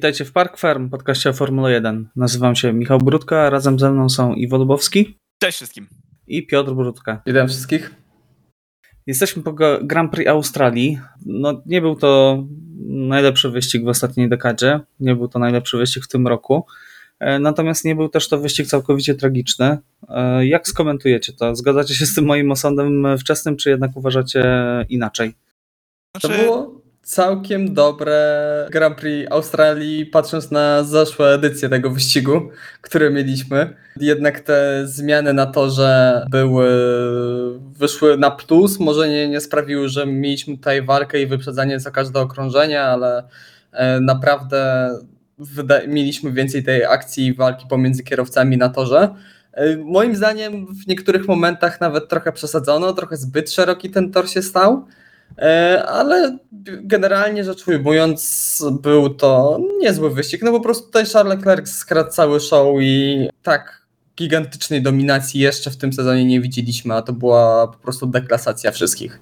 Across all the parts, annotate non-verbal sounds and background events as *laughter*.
Witajcie w Park Farm, podcaście o Formule 1. Nazywam się Michał Brudka, razem ze mną są Iwo Lubowski. Cześć wszystkim. I Piotr Brudka. Witam wszystkich. Jesteśmy po Grand Prix Australii. No, nie był to najlepszy wyścig w ostatniej dekadzie, nie był to najlepszy wyścig w tym roku. E, natomiast nie był też to wyścig całkowicie tragiczny. E, jak skomentujecie to? Zgadzacie się z tym moim osądem wczesnym, czy jednak uważacie inaczej? To znaczy- było całkiem dobre Grand Prix Australii, patrząc na zeszłe edycje tego wyścigu, które mieliśmy. Jednak te zmiany na to, że były, wyszły na plus, może nie, nie sprawiły, że mieliśmy tutaj walkę i wyprzedzanie za każde okrążenie, ale e, naprawdę mieliśmy więcej tej akcji i walki pomiędzy kierowcami na torze. E, moim zdaniem w niektórych momentach nawet trochę przesadzono, trochę zbyt szeroki ten tor się stał. E, ale generalnie rzecz ujmując, był to niezły wyścig. No po prostu tutaj Charles Leclerc skradł cały show i tak gigantycznej dominacji jeszcze w tym sezonie nie widzieliśmy, a to była po prostu deklasacja wszystkich.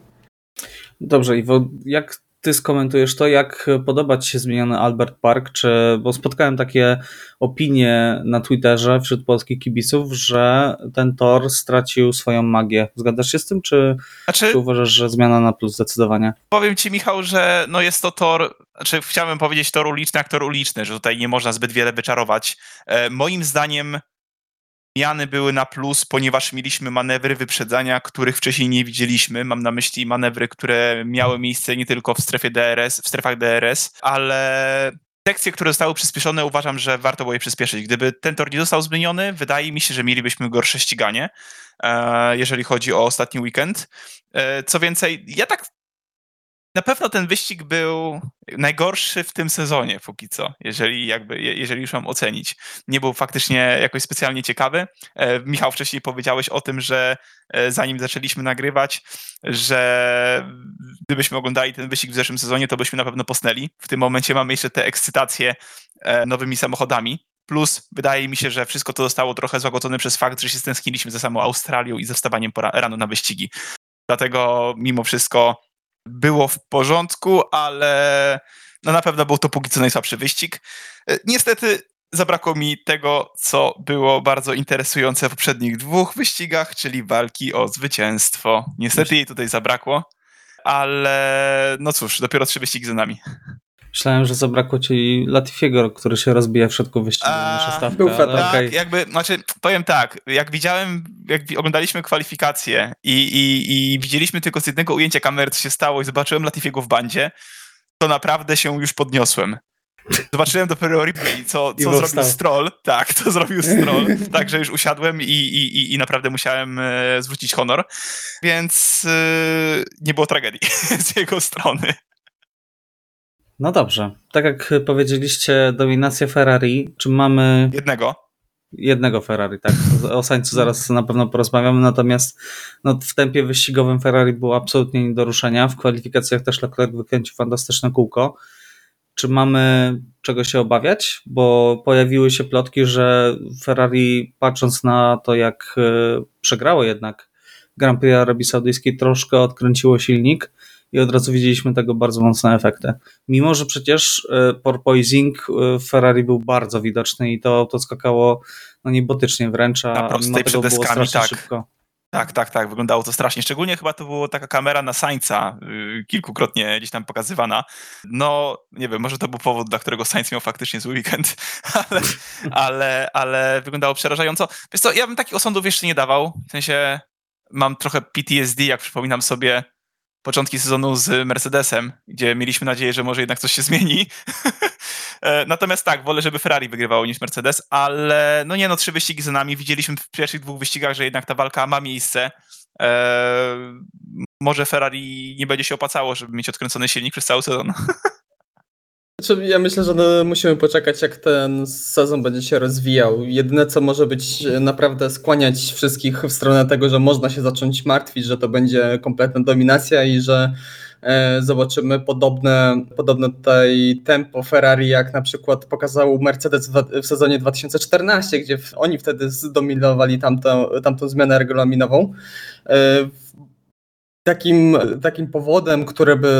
Dobrze, Iwo, jak ty skomentujesz to, jak podoba ci się zmieniony Albert Park, czy, bo spotkałem takie opinie na Twitterze wśród polskich kibiców, że ten tor stracił swoją magię. Zgadzasz się z tym, czy, znaczy, czy uważasz, że zmiana na plus zdecydowanie? Powiem ci Michał, że no jest to tor, znaczy chciałbym powiedzieć tor uliczny jak tor uliczny, że tutaj nie można zbyt wiele wyczarować. E, moim zdaniem zmiany były na plus, ponieważ mieliśmy manewry wyprzedzania, których wcześniej nie widzieliśmy. Mam na myśli manewry, które miały miejsce nie tylko w strefie DRS, w strefach DRS, ale sekcje, które zostały przyspieszone, uważam, że warto było je przyspieszyć. Gdyby ten tor nie został zmieniony, wydaje mi się, że mielibyśmy gorsze ściganie, e, jeżeli chodzi o ostatni weekend. E, co więcej, ja tak na pewno ten wyścig był najgorszy w tym sezonie póki co, jeżeli, jakby, jeżeli już mam ocenić. Nie był faktycznie jakoś specjalnie ciekawy. E, Michał, wcześniej powiedziałeś o tym, że e, zanim zaczęliśmy nagrywać, że gdybyśmy oglądali ten wyścig w zeszłym sezonie, to byśmy na pewno posnęli. W tym momencie mamy jeszcze tę ekscytację e, nowymi samochodami. Plus wydaje mi się, że wszystko to zostało trochę złagodzone przez fakt, że się stęskniliśmy za samą Australią i ze wstawaniem rano na wyścigi. Dlatego mimo wszystko było w porządku, ale no na pewno był to póki co najsłabszy wyścig. E, niestety zabrakło mi tego, co było bardzo interesujące w poprzednich dwóch wyścigach, czyli walki o zwycięstwo. Niestety jej tutaj zabrakło, ale no cóż, dopiero trzy wyścigi za nami. Myślałem, że zabrakło ci Latifiego, który się rozbija w środku wyścigu. A, był ale tak, okay. jakby, znaczy, powiem tak, jak widziałem, jak oglądaliśmy kwalifikacje i, i, i widzieliśmy tylko z jednego ujęcia kamery, co się stało i zobaczyłem Latifiego w bandzie, to naprawdę się już podniosłem. Zobaczyłem dopiero replay, co, co zrobił Stroll. Tak, to zrobił Stroll. *laughs* Także już usiadłem i, i, i naprawdę musiałem e, zwrócić honor. Więc e, nie było tragedii *laughs* z jego strony. No dobrze. Tak jak powiedzieliście, dominacja Ferrari. Czy mamy. Jednego. Jednego Ferrari, tak. O Sańcu zaraz na pewno porozmawiamy, natomiast no, w tempie wyścigowym Ferrari było absolutnie nie do ruszenia. W kwalifikacjach też Leclerc wykręcił fantastyczne kółko. Czy mamy czego się obawiać? Bo pojawiły się plotki, że Ferrari, patrząc na to, jak e, przegrało jednak Grand Prix Arabii Saudyjskiej, troszkę odkręciło silnik i od razu widzieliśmy tego bardzo mocne efekty. Mimo, że przecież e, porpoising e, w Ferrari był bardzo widoczny i to auto skakało no niebotycznie wręcz, a mimo tego było strasznie tak. szybko. Tak, tak, tak, wyglądało to strasznie. Szczególnie chyba to była taka kamera na Sańca, yy, kilkukrotnie gdzieś tam pokazywana. No, nie wiem, może to był powód, dla którego Sainz miał faktycznie zły weekend, *laughs* ale, ale, ale wyglądało przerażająco. Wiesz co, ja bym takich osądów jeszcze nie dawał, w sensie mam trochę PTSD, jak przypominam sobie początki sezonu z Mercedesem, gdzie mieliśmy nadzieję, że może jednak coś się zmieni. *laughs* E, natomiast tak, wolę, żeby Ferrari wygrywało niż Mercedes, ale no nie no, trzy wyścigi za nami. Widzieliśmy w pierwszych dwóch wyścigach, że jednak ta walka ma miejsce. Eee, może Ferrari nie będzie się opłacało, żeby mieć odkręcony silnik przez cały sezon. *laughs* Znaczy, ja myślę, że no, musimy poczekać, jak ten sezon będzie się rozwijał. Jedyne, co może być naprawdę skłaniać wszystkich w stronę tego, że można się zacząć martwić, że to będzie kompletna dominacja i że e, zobaczymy podobne, podobne tutaj tempo Ferrari, jak na przykład pokazał Mercedes w, w sezonie 2014, gdzie w, oni wtedy zdominowali tamtą, tamtą zmianę regulaminową. E, Takim, takim powodem, który by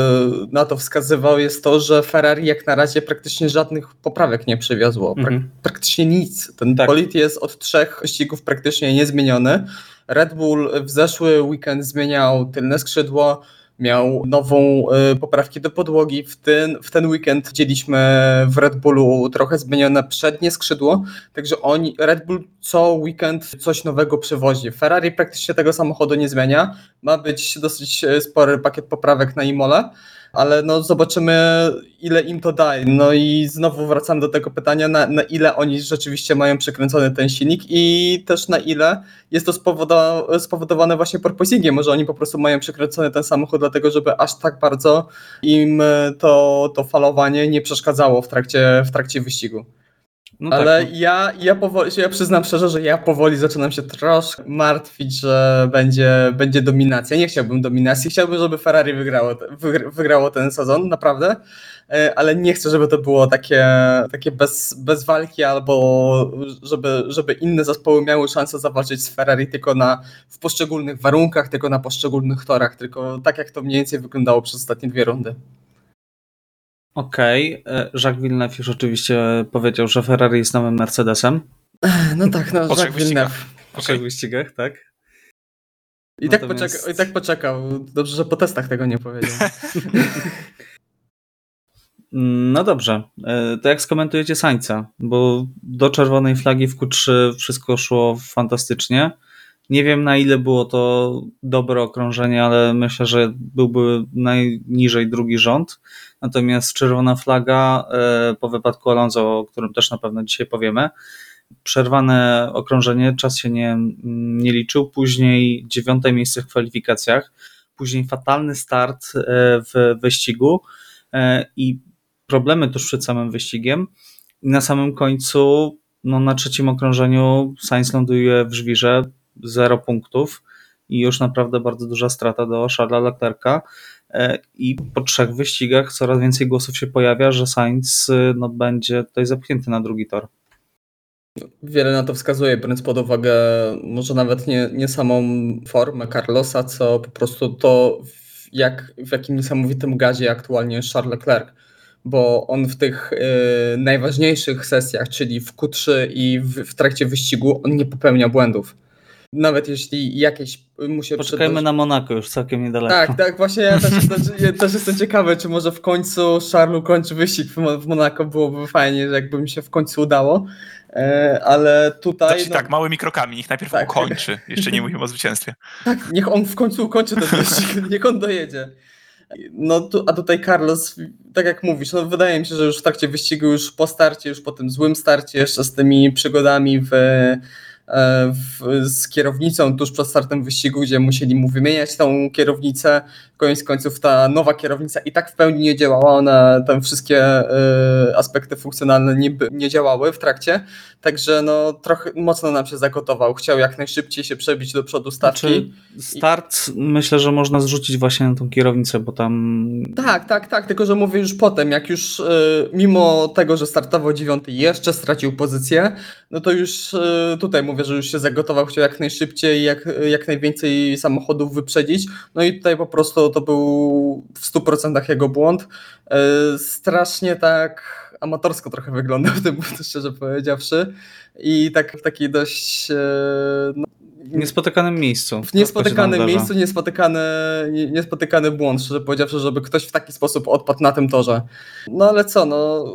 na to wskazywał, jest to, że Ferrari jak na razie praktycznie żadnych poprawek nie przywiozło. Prak Mhm. Praktycznie nic. Ten Tak. bolid jest od trzech wyścigów praktycznie niezmieniony. Red Bull w zeszły weekend zmieniał tylne skrzydło, miał nową y, poprawki do podłogi. W ten, w ten weekend widzieliśmy w Red Bullu trochę zmienione przednie skrzydło, także oni, Red Bull co weekend coś nowego przywozi. Ferrari praktycznie tego samochodu nie zmienia. Ma być dosyć y, spory pakiet poprawek na Imole, ale no zobaczymy ile im to daje. No i znowu wracam do tego pytania, na, na ile oni rzeczywiście mają przekręcony ten silnik i też na ile jest to spowodowane, spowodowane właśnie porpoisingiem. Może oni po prostu mają przekręcony ten samochód dlatego, żeby aż tak bardzo im to, to falowanie nie przeszkadzało w trakcie, w trakcie wyścigu. No Ale tak, no. ja, ja powoli, ja przyznam szczerze, że ja powoli zaczynam się troszkę martwić, że będzie, będzie dominacja. Nie chciałbym dominacji, chciałbym, żeby Ferrari wygrało, wygrało ten sezon, naprawdę, E, ale nie chcę, żeby to było takie, takie bez, bez walki albo żeby, żeby inne zespoły miały szansę zawalczyć z Ferrari tylko na, w poszczególnych warunkach, tylko na poszczególnych torach, tylko tak jak to mniej więcej wyglądało przez ostatnie dwie rundy. Okej, e, Jacques Villeneuve już oczywiście powiedział, że Ferrari jest nowym Mercedesem No tak, no *laughs* Po trzech Jacques Villeneuve. w trzech wyścigach, tak? I tak, Natomiast- poczeka, I tak poczekał. Dobrze, że po testach tego nie powiedział. *laughs* No dobrze, E, to jak skomentujecie Sańca? Bo do czerwonej flagi w Q3 wszystko szło fantastycznie. Nie wiem na ile było to dobre okrążenie, ale myślę, że byłby najniżej drugi rząd. Natomiast czerwona flaga e, po wypadku Alonso, o którym też na pewno dzisiaj powiemy, przerwane okrążenie, czas się nie, nie liczył. Później dziewiąte miejsce w kwalifikacjach, później fatalny start e, w wyścigu e, i problemy tuż przed samym wyścigiem. I na samym końcu, no na trzecim okrążeniu, Sainz ląduje w żwirze, zero punktów i już naprawdę bardzo duża strata do Charlesa Leclerca. E, I po trzech wyścigach coraz więcej głosów się pojawia, że Sainz y, no, będzie tutaj zepchnięty na drugi tor. Wiele na to wskazuje, biorąc pod uwagę może nawet nie, nie samą formę Carlosa, co po prostu to, w, jak, w jakim niesamowitym gazie aktualnie jest Charles Leclerc. Bo on w tych y, najważniejszych sesjach, czyli w Q3 i w, w trakcie wyścigu, on nie popełnia błędów. Nawet jeśli jakieś mu się Poczekajmy na Monako już całkiem niedaleko. Tak, tak, właśnie ja też, jestem, ja też jestem ciekawy, czy może w końcu Charles kończy wyścig w, Mo- w Monako, byłoby fajnie, jakby mi się w końcu udało, e, ale tutaj... Znaczy no, tak, małymi krokami, niech najpierw Tak. ukończy. Jeszcze nie mówimy o zwycięstwie. *laughs* tak, niech on w końcu ukończy ten wyścig, *laughs* niech on dojedzie. No, tu, a tutaj Carlos, tak jak mówisz, no wydaje mi się, że już w trakcie wyścigu, już po starcie, już po tym złym starcie, jeszcze z tymi przygodami w, w, z kierownicą tuż przed startem wyścigu, gdzie musieli mu wymieniać tą kierownicę. Koniec końców ta nowa kierownica i tak w pełni nie działała, one tam wszystkie e, aspekty funkcjonalne nie, nie działały w trakcie, także no trochę mocno nam się zagotował. Chciał jak najszybciej się przebić do przodu stawki. Znaczy, start myślę, że można zrzucić właśnie na tą kierownicę, bo tam Tak, tak, tak, tylko że mówię już potem, jak już y, mimo tego, że startował dziewiąty jeszcze stracił pozycję, no to już y, tutaj mówię, że już się zagotował, chciał jak najszybciej, jak, jak najwięcej samochodów wyprzedzić, no i tutaj po prostu to był w 100% jego błąd. Y, strasznie tak amatorsko trochę wyglądał *laughs* w tym, szczerze powiedziawszy i tak w takiej dość... y, no, niespotykanym miejscu. w niespotykanym miejscu niespotykany, nie- niespotykany błąd, szczerze powiedziawszy, żeby ktoś w taki sposób odpadł na tym torze. No ale co, no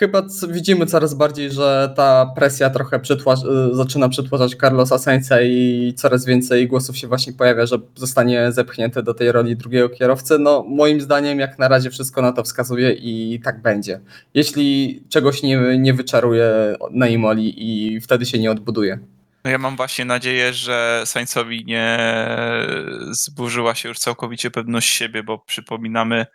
chyba widzimy coraz bardziej, że ta presja trochę przytła- y, zaczyna przytłaczać Carlosa Sainza i coraz więcej głosów się właśnie pojawia, że zostanie zepchnięty do tej roli drugiego kierowcy. No moim zdaniem jak na razie wszystko na to wskazuje i tak będzie. Jeśli czegoś nie, nie wyczaruje na Imoli i wtedy się nie odbuduje. No ja mam właśnie nadzieję, że Sainzowi nie zburzyła się już całkowicie pewność siebie, bo przypominamy,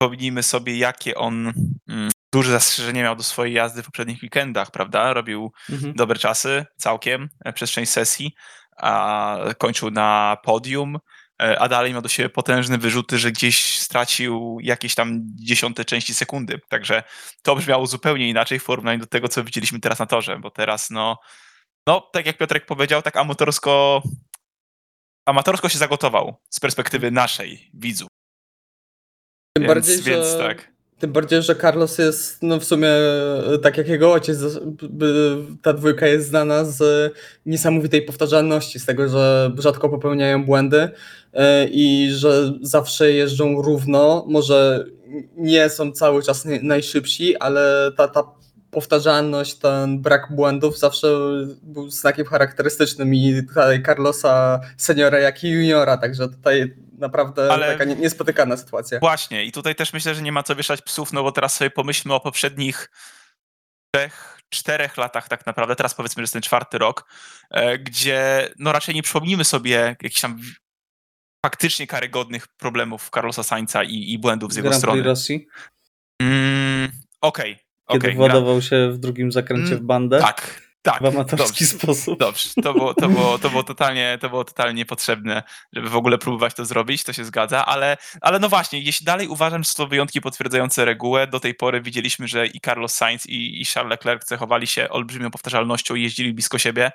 przypomnijmy sobie, jakie on mm, duże zastrzeżenia miał do swojej jazdy w poprzednich weekendach, prawda? Robił Mhm. dobre czasy całkiem e, przez część sesji, a kończył na podium, e, a dalej miał do siebie potężne wyrzuty, że gdzieś stracił jakieś tam dziesiąte części sekundy. Także to brzmiało zupełnie inaczej w porównaniu do tego, co widzieliśmy teraz na torze, bo teraz no, no tak jak Piotrek powiedział, tak amatorsko amatorsko się zagotował z perspektywy naszej, widzów. Tym Więc, bardziej, więc że... tak. Tym bardziej, że Carlos jest, no w sumie, e, tak jak jego ojciec, ta dwójka jest znana z niesamowitej powtarzalności, z tego, że rzadko popełniają błędy e, i że zawsze jeżdżą równo. Może nie są cały czas naj- najszybsi, ale ta, ta powtarzalność, ten brak błędów zawsze był znakiem charakterystycznym i Carlosa seniora, jak i juniora, także tutaj naprawdę Ale- taka nie- niespotykana sytuacja. Właśnie, i tutaj też myślę, że nie ma co wieszać psów, no bo teraz sobie pomyślmy o poprzednich trzech, czterech latach tak naprawdę, teraz powiedzmy, że jest ten czwarty rok, e, gdzie no raczej nie przypomnimy sobie jakichś tam faktycznie karygodnych problemów Carlosa Sainza i, i błędów z jego Grand Prix strony. Rosji, Mm, Okej, kiedy okej. gra- władował się w drugim zakręcie Mm, w bandę Tak, tak. w amatorski dobrze. sposób. Dobrze, to było, to, było, to, było totalnie, to było totalnie niepotrzebne, żeby w ogóle próbować to zrobić, to się zgadza, ale, ale no właśnie, jeśli dalej uważam, że to wyjątki potwierdzające regułę, do tej pory widzieliśmy, że i Carlos Sainz i, i Charles Leclerc cechowali się olbrzymią powtarzalnością i jeździli blisko siebie.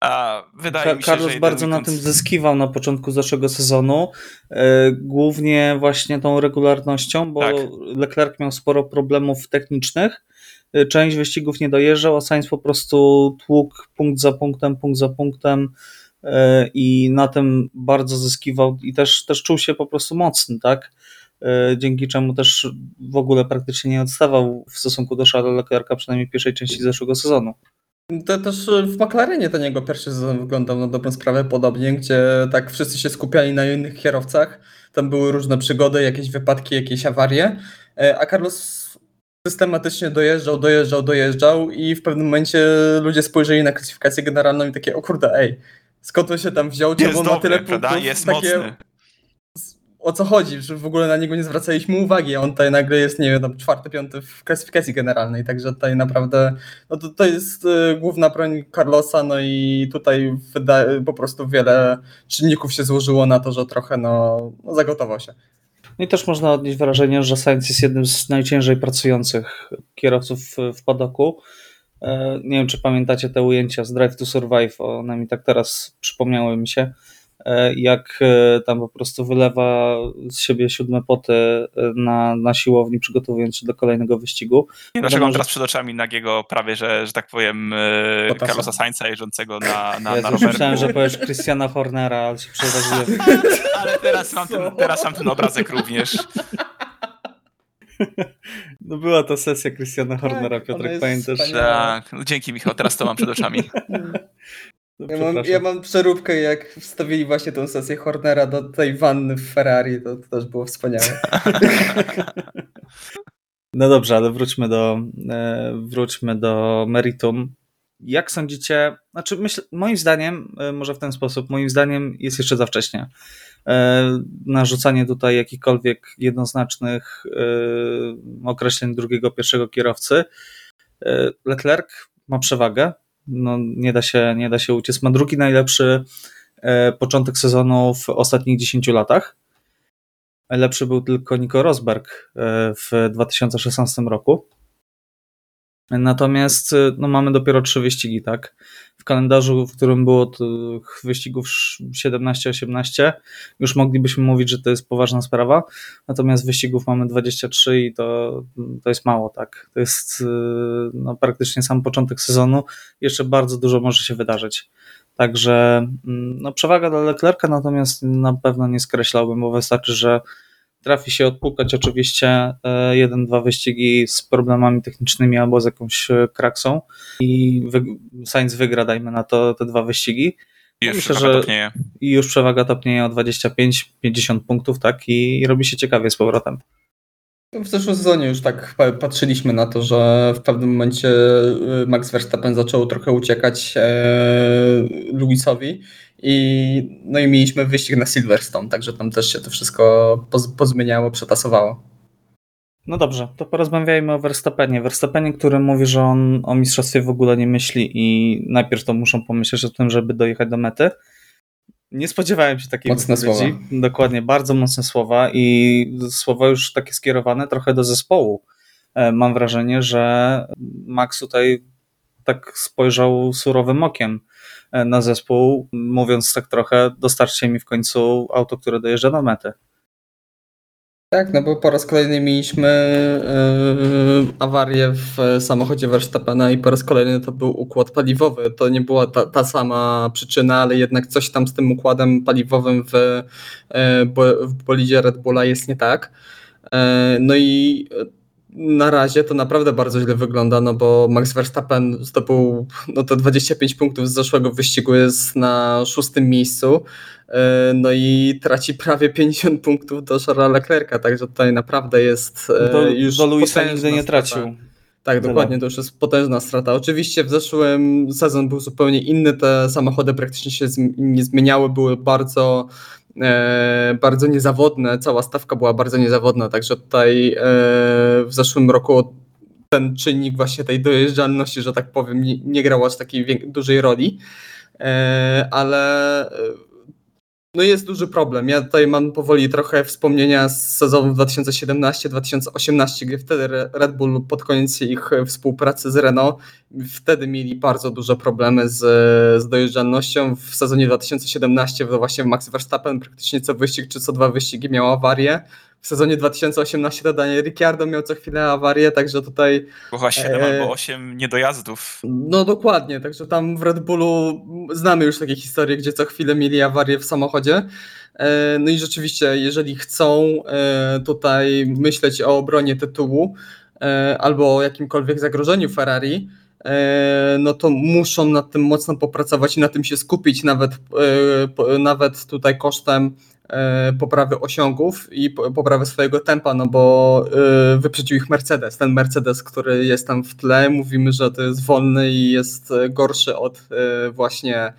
A wydaje Ka- mi się, Carlos że bardzo na weekend- tym zyskiwał na początku zeszłego sezonu, e, głównie właśnie tą regularnością, bo Tak. Leclerc miał sporo problemów technicznych, część wyścigów nie dojeżdżał, a Sainz po prostu tłukł punkt za punktem, punkt za punktem e, i na tym bardzo zyskiwał i też, też czuł się po prostu mocny, tak? E, Dzięki czemu też w ogóle praktycznie nie odstawał w stosunku do Charlesa Leclerca, przynajmniej w pierwszej części zeszłego sezonu. To też w McLarenie ten jego pierwszy sezon wyglądał na dobrą sprawę podobnie, gdzie tak wszyscy się skupiali na innych kierowcach. Tam były różne przygody, jakieś wypadki, jakieś awarie, a Carlos systematycznie dojeżdżał, dojeżdżał, dojeżdżał i w pewnym momencie ludzie spojrzeli na klasyfikację generalną i takie, o kurde, ej, skąd on się tam wziął, czemu on ma tyle prawda? punktów, Jest takie, mocny. o co chodzi, że w ogóle na niego nie zwracaliśmy uwagi, a on tutaj nagle jest, nie wiem, tam czwarty, piąty w klasyfikacji generalnej, także tutaj naprawdę, no to, to jest y, główna broń Carlosa, no i tutaj wyda, po prostu wiele czynników się złożyło na to, że trochę no, no zagotował się. No i też można odnieść wrażenie, że Sainz jest jednym z najciężej pracujących kierowców w- padoku. E, Nie wiem, czy pamiętacie te ujęcia z Drive to Survive, one mi tak teraz przypomniały mi się, jak e, tam po prostu wylewa z siebie siódme poty e, na, na siłowni, przygotowując się do kolejnego wyścigu. Nie, dlaczego mam teraz przed oczami nagiego prawie, że, że tak powiem, e, Bottasa. Carlosa Sainza jeżdżącego na, na, Ja na rowerku. myślałem, że powiesz Christiana Hornera, ale się przeraziłem. *laughs* Ale teraz mam, ten, teraz mam ten obrazek również. *laughs* No była to sesja Christiana Hornera, ona Piotrek, pamiętasz? wspaniała. Tak, no dzięki Michał, teraz to mam przed oczami. *laughs* No, Ja mam, ja mam przeróbkę, jak wstawili właśnie tą sesję Hornera do tej wanny w Ferrari, to, to też było wspaniałe. *laughs* No dobrze, ale wróćmy do, e, wróćmy do meritum. Jak sądzicie, znaczy myślę, moim zdaniem, e, może w ten sposób, moim zdaniem jest jeszcze za wcześnie e, na rzucanie tutaj jakichkolwiek jednoznacznych określeń drugiego, pierwszego kierowcy. Leclerc ma przewagę, no, nie, da się, nie da się uciec. Ma drugi najlepszy e, początek sezonu w ostatnich 10 latach. Lepszy był tylko Nico Rosberg e, w 2016 roku. Natomiast e, no, mamy dopiero trzy wyścigi, tak? W kalendarzu, w którym było tych wyścigów 17-18, już moglibyśmy mówić, że to jest poważna sprawa. Natomiast wyścigów mamy 23 i to, to jest mało, tak? To jest e, no, praktycznie sam początek sezonu. Jeszcze bardzo dużo może się wydarzyć. Także mm, no, przewaga dla Leclerca, natomiast na pewno nie skreślałbym, bo wystarczy, że trafi się odpukać oczywiście e, jeden, dwa wyścigi z problemami technicznymi albo z jakąś e, kraksą i wy, Sainz wygra, dajmy na to te dwa wyścigi I Już Myślę, trochę że- topnieje. i już przewaga topnieje o 25-50 punktów, tak? I, I robi się ciekawie z powrotem. W zeszłym sezonie już tak pa- patrzyliśmy na to, że w pewnym momencie y, Max Verstappen zaczął trochę uciekać e, Lewisowi i no i mieliśmy wyścig na Silverstone, także tam też się to wszystko poz, pozmieniało, przetasowało. No dobrze, to porozmawiajmy o Verstappenie. Verstappenie, który mówi, że on o mistrzostwie w ogóle nie myśli i najpierw to muszą pomyśleć o tym, żeby dojechać do mety. Nie spodziewałem się takiej Mocne wypowiedzi. Dokładnie, bardzo mocne słowa i słowa już takie skierowane trochę do zespołu. E, Mam wrażenie, że Max tutaj tak spojrzał surowym okiem na zespół, mówiąc tak trochę, dostarczcie mi w końcu auto, które dojeżdża na metę. Tak, no bo po raz kolejny mieliśmy yy, awarię w samochodzie Verstappena i po raz kolejny to był układ paliwowy. To nie była ta, ta sama przyczyna, ale jednak coś tam z tym układem paliwowym w, yy, w bolidzie Red Bulla jest nie tak. Yy, no i na razie to naprawdę bardzo źle wygląda, no bo Max Verstappen zdobył no to 25 punktów z zeszłego wyścigu, jest na szóstym miejscu, e, no i traci prawie 50 punktów do Charlesa Leclerca, także tutaj naprawdę jest e, do, już Do Luisa nigdy nie strata. tracił. Tak, dokładnie, to już jest potężna strata. Oczywiście w zeszłym sezon był zupełnie inny, te samochody praktycznie się nie zmieniały, były bardzo bardzo niezawodne, cała stawka była bardzo niezawodna, także tutaj e, w zeszłym roku ten czynnik właśnie tej dojeżdżalności, że tak powiem, nie, nie grał aż takiej dużej roli, e, ale no jest duży problem. Ja tutaj mam powoli trochę wspomnienia z sezonu 2017-2018, gdzie wtedy Red Bull pod koniec ich współpracy z Renault wtedy mieli bardzo duże problemy z, z dojeżdżalnością. W sezonie 2017 to właśnie Max Verstappen praktycznie co wyścig czy co dwa wyścigi miał awarię. W sezonie 2018 to Daniel Ricciardo miał co chwilę awarię, także tutaj... Chyba 7 e... albo 8 niedojazdów. No dokładnie, także tam w Red Bullu znamy już takie historie, gdzie co chwilę mieli awarię w samochodzie. E, no i rzeczywiście, jeżeli chcą e, tutaj myśleć o obronie tytułu e, albo o jakimkolwiek zagrożeniu Ferrari, no to muszą nad tym mocno popracować i na tym się skupić, nawet, nawet tutaj kosztem E, poprawy osiągów i poprawy swojego tempa, no bo e, wyprzedził ich Mercedes. Ten Mercedes, który jest tam w tle, mówimy, że to jest wolny i jest gorszy od e, właśnie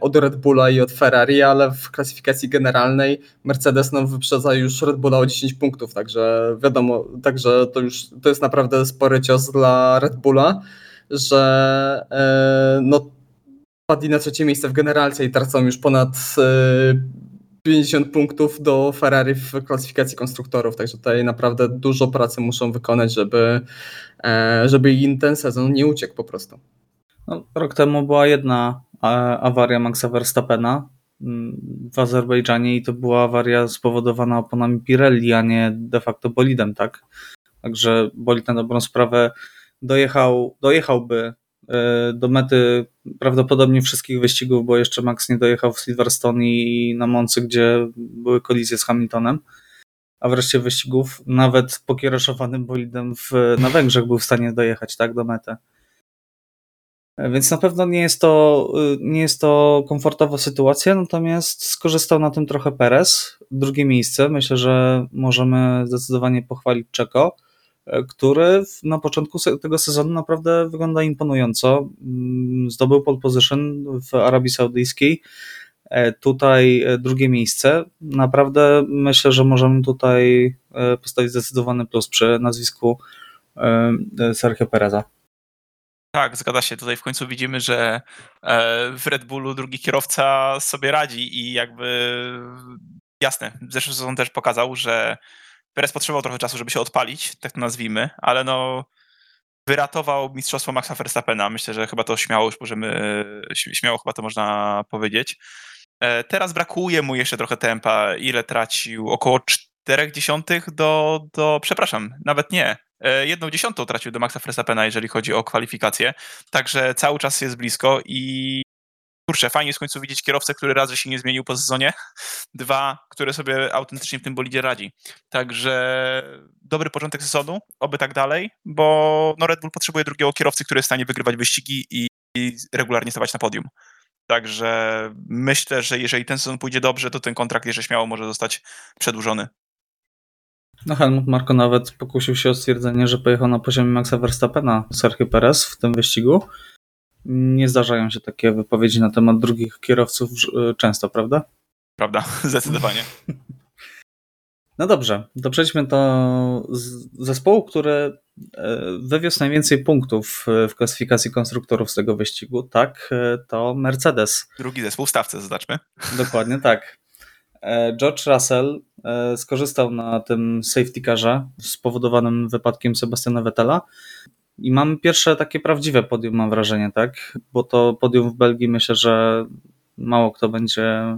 od Red Bulla i od Ferrari, ale w klasyfikacji generalnej Mercedes no, wyprzedza już Red Bulla o 10 punktów, także wiadomo, także to już to jest naprawdę spory cios dla Red Bulla, że no, padli na trzecie miejsce w generalce i tracą już ponad 50 punktów do Ferrari w klasyfikacji konstruktorów, także tutaj naprawdę dużo pracy muszą wykonać, żeby, e, żeby im ten sezon nie uciekł po prostu. No, rok temu była jedna e, awaria Maxa Verstappena mm, w Azerbejdżanie i to była awaria spowodowana oponami Pirelli, a nie de facto bolidem, tak? Także bolid na dobrą sprawę dojechał, dojechałby do mety prawdopodobnie wszystkich wyścigów, bo jeszcze Max nie dojechał w Silverstone i na Moncy, gdzie były kolizje z Hamiltonem. A wreszcie wyścigów, nawet pokiereszowanym bolidem w, na Węgrzech był w stanie dojechać tak do mety. E, więc na pewno nie jest, to, e, nie jest to komfortowa sytuacja, natomiast skorzystał na tym trochę Perez. Drugie miejsce, myślę, że możemy zdecydowanie pochwalić Czeko który na początku tego sezonu naprawdę wygląda imponująco. Mm, zdobył pole position w Arabii Saudyjskiej. E, tutaj e, drugie miejsce. Naprawdę myślę, że możemy tutaj e, postawić zdecydowany plus przy nazwisku Sergio Pereza. Tak, zgadza się. Tutaj w końcu widzimy, że w Red Bullu drugi kierowca sobie radzi i jakby jasne, zeszły sezon też pokazał, że Perez potrzebował trochę czasu, żeby się odpalić, tak to nazwijmy, ale no wyratował mistrzostwo Maxa Verstappena. Myślę, że chyba to śmiało już możemy, śmiało chyba to można powiedzieć. E, teraz brakuje mu jeszcze trochę tempa. Ile tracił? Około 4 dziesiątych do, do, przepraszam, nawet nie. E, jedną dziesiątą tracił do Maxa Verstappena, jeżeli chodzi o kwalifikacje. Także cały czas jest blisko i kurczę, fajnie jest w końcu widzieć kierowcę, który raz, że się nie zmienił po sezonie, dwa, który sobie autentycznie w tym bolidzie radzi. Także dobry początek sezonu, oby tak dalej, bo no Red Bull potrzebuje drugiego kierowcy, który jest w stanie wygrywać wyścigi i, i regularnie stawać na podium. Także myślę, że jeżeli ten sezon pójdzie dobrze, to ten kontrakt jeszcze śmiało może zostać przedłużony. No Helmut Marko nawet pokusił się o stwierdzenie, że pojechał na poziomie Maxa Verstappena Sergio Perez w tym wyścigu, nie zdarzają się takie wypowiedzi na temat drugich kierowców e, często, prawda? Prawda, *laughs* zdecydowanie. *laughs* No dobrze, to przejdźmy do zespołu, który e, wywiózł najwięcej punktów w klasyfikacji konstruktorów z tego wyścigu. Tak, e, to Mercedes. Drugi zespół w stawce, zaznaczmy. Dokładnie tak. George Russell skorzystał na tym safety carze spowodowanym wypadkiem Sebastiana Vettela I mamy pierwsze takie prawdziwe podium, mam wrażenie, tak? Bo to podium w Belgii myślę, że mało kto będzie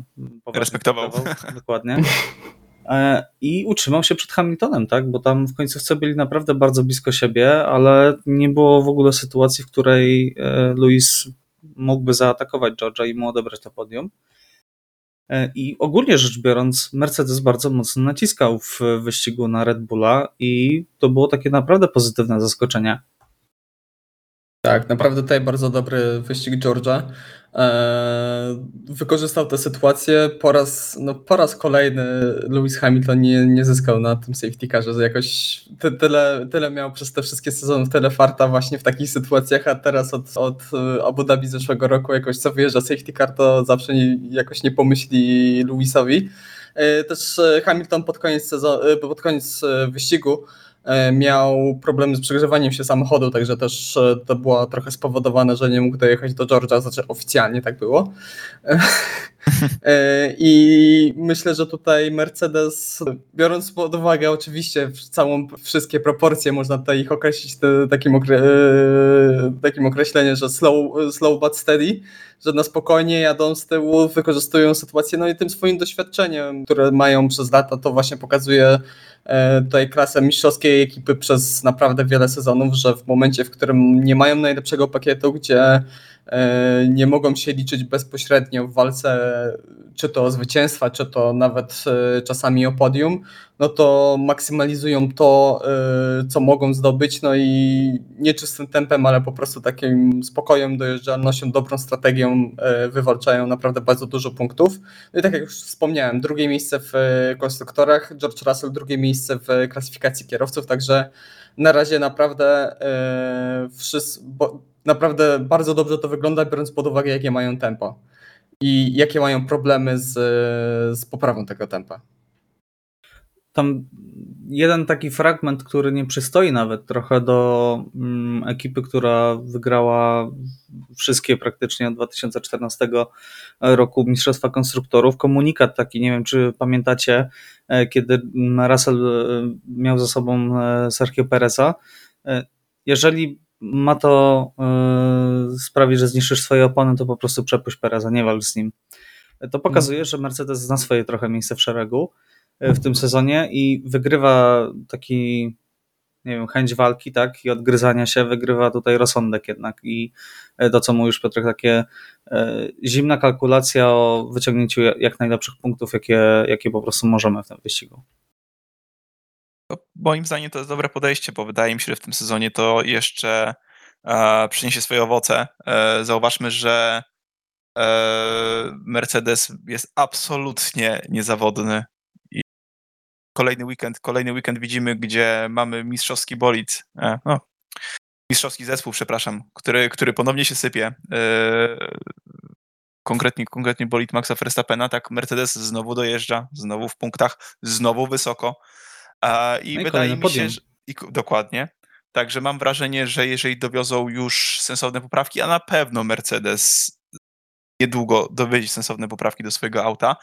respektował. Dokładnie. E, I utrzymał się przed Hamiltonem, tak? Bo tam w końcówce byli naprawdę bardzo blisko siebie, ale nie było w ogóle sytuacji, w której e, Luis mógłby zaatakować George'a i mu odebrać to podium. E, I ogólnie rzecz biorąc, Mercedes bardzo mocno naciskał w wyścigu na Red Bulla i to było takie naprawdę pozytywne zaskoczenie. Tak, naprawdę tutaj bardzo dobry wyścig George'a. Eee, wykorzystał tę sytuację. Po raz, no, po raz kolejny Lewis Hamilton nie, nie zyskał na tym safety carze. Jakoś ty, tyle, tyle miał przez te wszystkie sezony, tyle farta właśnie w takich sytuacjach, a teraz od, od Abu Dhabi zeszłego roku jakoś co wyjeżdża safety car, to zawsze nie, jakoś nie pomyśli Lewisowi. Eee, też Hamilton pod koniec, sezonu, pod koniec wyścigu E, miał problemy z przegrzewaniem się samochodu, także też e, to było trochę spowodowane, że nie mógł dojechać do Georgia, znaczy oficjalnie tak było. *laughs* E, I myślę, że tutaj Mercedes, biorąc pod uwagę oczywiście całą, wszystkie proporcje, można tutaj ich określić takim, okre, takim określeniem, że slow, slow but steady, że na spokojnie jadą z tyłu, wykorzystują sytuację, no i tym swoim doświadczeniem, które mają przez lata, to właśnie pokazuje E, tutaj klasę mistrzowskiej ekipy przez naprawdę wiele sezonów, że w momencie, w którym nie mają najlepszego pakietu, gdzie e, nie mogą się liczyć bezpośrednio w walce czy to o zwycięstwa, czy to nawet e, czasami o podium, no to maksymalizują to, co mogą zdobyć, no i nie czystym tempem, ale po prostu takim spokojem, dojeżdżalnością, dobrą strategią wywalczają naprawdę bardzo dużo punktów. No i tak jak już wspomniałem, drugie miejsce w konstruktorach, George Russell drugie miejsce w klasyfikacji kierowców, także na razie naprawdę wszyscy, naprawdę bardzo dobrze to wygląda, biorąc pod uwagę, jakie mają tempo i jakie mają problemy z, z poprawą tego tempa. Tam jeden taki fragment, który nie przystoi nawet trochę do mm, ekipy, która wygrała wszystkie praktycznie od 2014 roku Mistrzostwa Konstruktorów. Komunikat taki, nie wiem czy pamiętacie, e, kiedy Russell e, miał za sobą e, Sergio Pereza. Jeżeli ma to yy, sprawić, że zniszczysz swoje opony, to po prostu przepuść Pereza, nie walcz z nim. To pokazuje, mm. że Mercedes zna swoje trochę miejsce w szeregu yy, w tym sezonie i wygrywa taki, nie wiem, chęć walki, tak, i odgryzania się, wygrywa tutaj rozsądek jednak i yy, to, co mówisz Piotrek, takie yy, zimna kalkulacja o wyciągnięciu jak najlepszych punktów, jakie, jakie po prostu możemy w tym wyścigu moim zdaniem to jest dobre podejście, bo wydaje mi się, że w tym sezonie to jeszcze e, przyniesie swoje owoce. E, zauważmy, że e, Mercedes jest absolutnie niezawodny. I kolejny weekend, kolejny weekend widzimy, gdzie mamy mistrzowski bolid. E, no, mistrzowski zespół, przepraszam, który, który ponownie się sypie. E, konkretnie, konkretnie bolid Maxa Verstappena, tak Mercedes znowu dojeżdża, znowu w punktach, znowu wysoko. I, no wydaje mi się, że, i, dokładnie. Także mam wrażenie, że jeżeli dowiozą już sensowne poprawki, a na pewno Mercedes niedługo dowiedzie sensowne poprawki do swojego auta,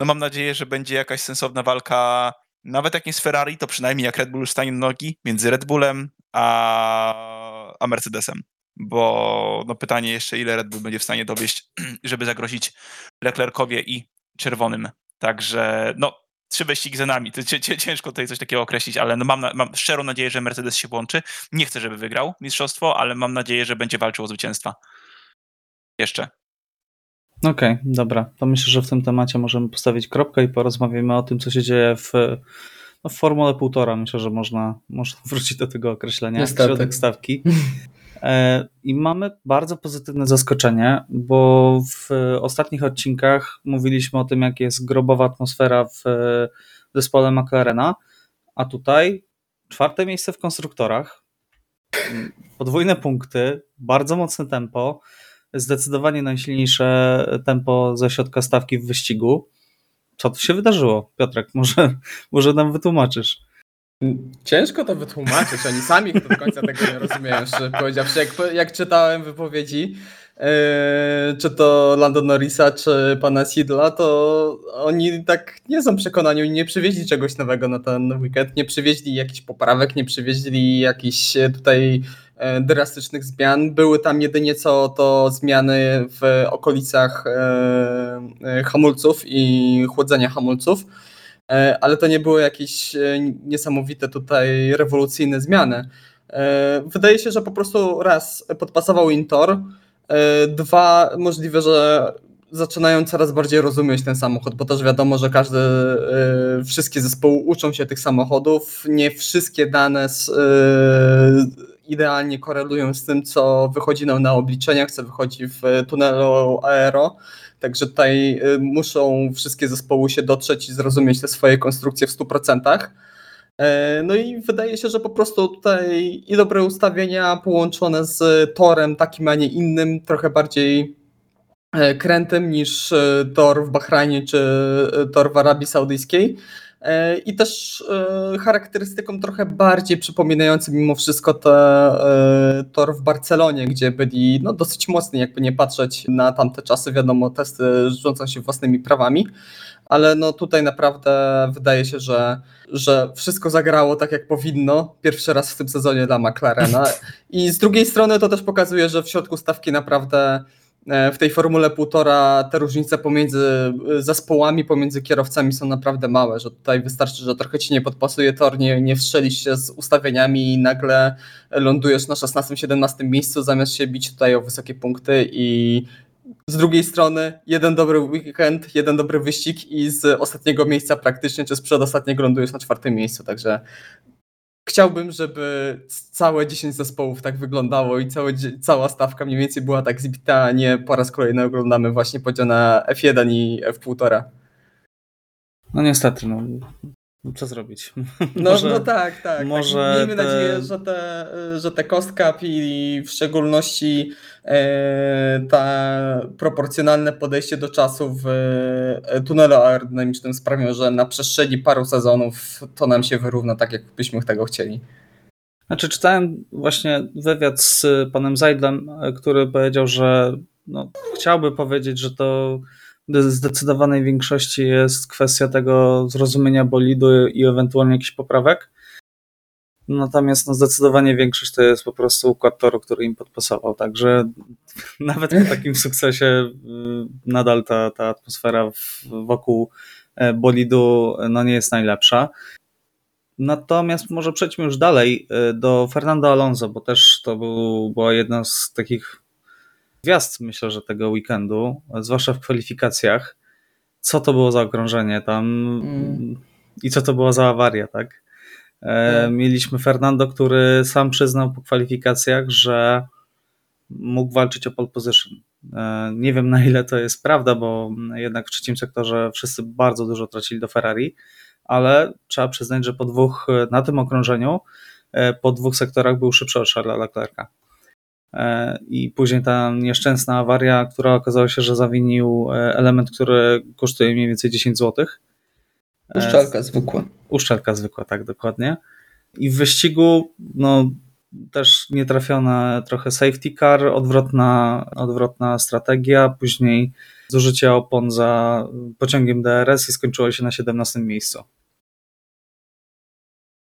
no mam nadzieję, że będzie jakaś sensowna walka, nawet jak nie z Ferrari, to przynajmniej jak Red Bull już stanie nogi, między Red Bullem a, a Mercedesem. Bo no pytanie jeszcze, ile Red Bull będzie w stanie dowieść, *clears throat* żeby zagrozić Leclercowie i czerwonym. Także no, trzy wyścigi za nami. To ciężko tutaj coś takiego określić, ale no mam, na, mam szczerą nadzieję, że Mercedes się włączy. Nie chcę, żeby wygrał mistrzostwo, ale mam nadzieję, że będzie walczył o zwycięstwa. Jeszcze. Okej, okay, dobra. To myślę, że w tym temacie możemy postawić kropkę i porozmawiamy o tym, co się dzieje w, no w Formule półtora. Myślę, że można, można *laughs* wrócić do tego określenia. Środek stawki. *laughs* E, I mamy bardzo pozytywne zaskoczenie, bo w ostatnich odcinkach mówiliśmy o tym, jak jest grobowa atmosfera w zespole McLarena, a tutaj czwarte miejsce w konstruktorach, podwójne punkty, bardzo mocne tempo, zdecydowanie najsilniejsze tempo ze środka stawki w wyścigu. Co tu się wydarzyło? Piotrek, *laughs* może, może nam wytłumaczysz. Ciężko to wytłumaczyć, oni sami do końca tego nie rozumieją, szczerze powiedziawszy. Jak, jak czytałem wypowiedzi, yy, czy to Lando Norrisa, czy pana Sidla, to oni tak nie są przekonani, nie przywieźli czegoś nowego na ten weekend, nie przywieźli jakichś poprawek, nie przywieźli jakichś tutaj e, drastycznych zmian. Były tam jedynie co to zmiany w okolicach e, hamulców i chłodzenia hamulców, ale to nie były jakieś niesamowite tutaj rewolucyjne zmiany. Wydaje się, że po prostu raz podpasował Intor, dwa możliwe, że zaczynają coraz bardziej rozumieć ten samochód, bo też wiadomo, że każdy, wszystkie zespoły uczą się tych samochodów, nie wszystkie dane z, idealnie korelują z tym, co wychodzi nam na obliczeniach, co wychodzi w tunelu aero, także tutaj y, muszą wszystkie zespoły się dotrzeć i zrozumieć te swoje konstrukcje w 100%. No i wydaje się, że po prostu tutaj i dobre ustawienia połączone z torem takim, a nie innym, trochę bardziej E, krętem niż e, tor w Bahrajnie czy e, tor w Arabii Saudyjskiej. I też charakterystyką trochę bardziej przypominającym mimo wszystko te, tor w Barcelonie, gdzie byli no, dosyć mocni, jakby nie patrzeć na tamte czasy. Wiadomo, testy rządzą się własnymi prawami, ale no tutaj naprawdę wydaje się, że, że wszystko zagrało tak jak powinno. Pierwszy raz w tym sezonie dla McLarena. *laughs* I z drugiej strony to też pokazuje, że w środku stawki naprawdę E, w tej formule półtora te różnice pomiędzy e, zespołami, pomiędzy kierowcami są naprawdę małe, że tutaj wystarczy, że trochę ci nie podpasuje tor, nie, nie wstrzelisz się z ustawieniami i nagle lądujesz na 16-17 miejscu zamiast się bić tutaj o wysokie punkty i z drugiej strony jeden dobry weekend, jeden dobry wyścig i z ostatniego miejsca praktycznie, czy z przedostatniego lądujesz na czwartym miejscu, także chciałbym, żeby całe 10 zespołów tak wyglądało i całe, cała stawka mniej więcej była tak zbita, a nie po raz kolejny oglądamy właśnie podział na F1 i F1,5. No niestety, no. Co zrobić? *laughs* No, może, no tak, tak. Może tak. Miejmy te... nadzieję, że te, że te cost cap i w szczególności e, ta proporcjonalne podejście do czasu w e, tunelu aerodynamicznym sprawią, że na przestrzeni paru sezonów to nam się wyrówna tak, jak byśmy tego chcieli. Znaczy, czytałem właśnie wywiad z panem Zajdlem, który powiedział, że no, chciałby powiedzieć, że to zdecydowanej większości jest kwestia tego zrozumienia bolidu i ewentualnie jakichś poprawek. Natomiast no, zdecydowanie większość to jest po prostu układ toru, który im podpasował. Także *laughs* nawet po takim sukcesie y, nadal ta, ta atmosfera wokół e, bolidu no, nie jest najlepsza. Natomiast może przejdźmy już dalej y, do Fernando Alonso, bo też to był, była jedna z takich gwiazd, myślę, że tego weekendu, zwłaszcza w kwalifikacjach. Co to było za okrążenie tam mm. i co to była za awaria, tak? Tak. Mieliśmy Fernando, który sam przyznał po kwalifikacjach, że mógł walczyć o pole position. E, nie wiem na ile to jest prawda, bo jednak w trzecim sektorze wszyscy bardzo dużo tracili do Ferrari, ale trzeba przyznać, że po dwóch, na tym okrążeniu, e, po dwóch sektorach był szybszy od Charlesa Leclerca. E, i później ta nieszczęsna awaria, która okazała się, że zawinił e, element, który kosztuje mniej więcej 10 zł. E, uszczelka zwykła. Uszczelka zwykła, tak, dokładnie. I w wyścigu, no, też nietrafiona trochę safety car, odwrotna, odwrotna strategia, później zużycie opon za pociągiem DRS i skończyło się na 17 miejscu.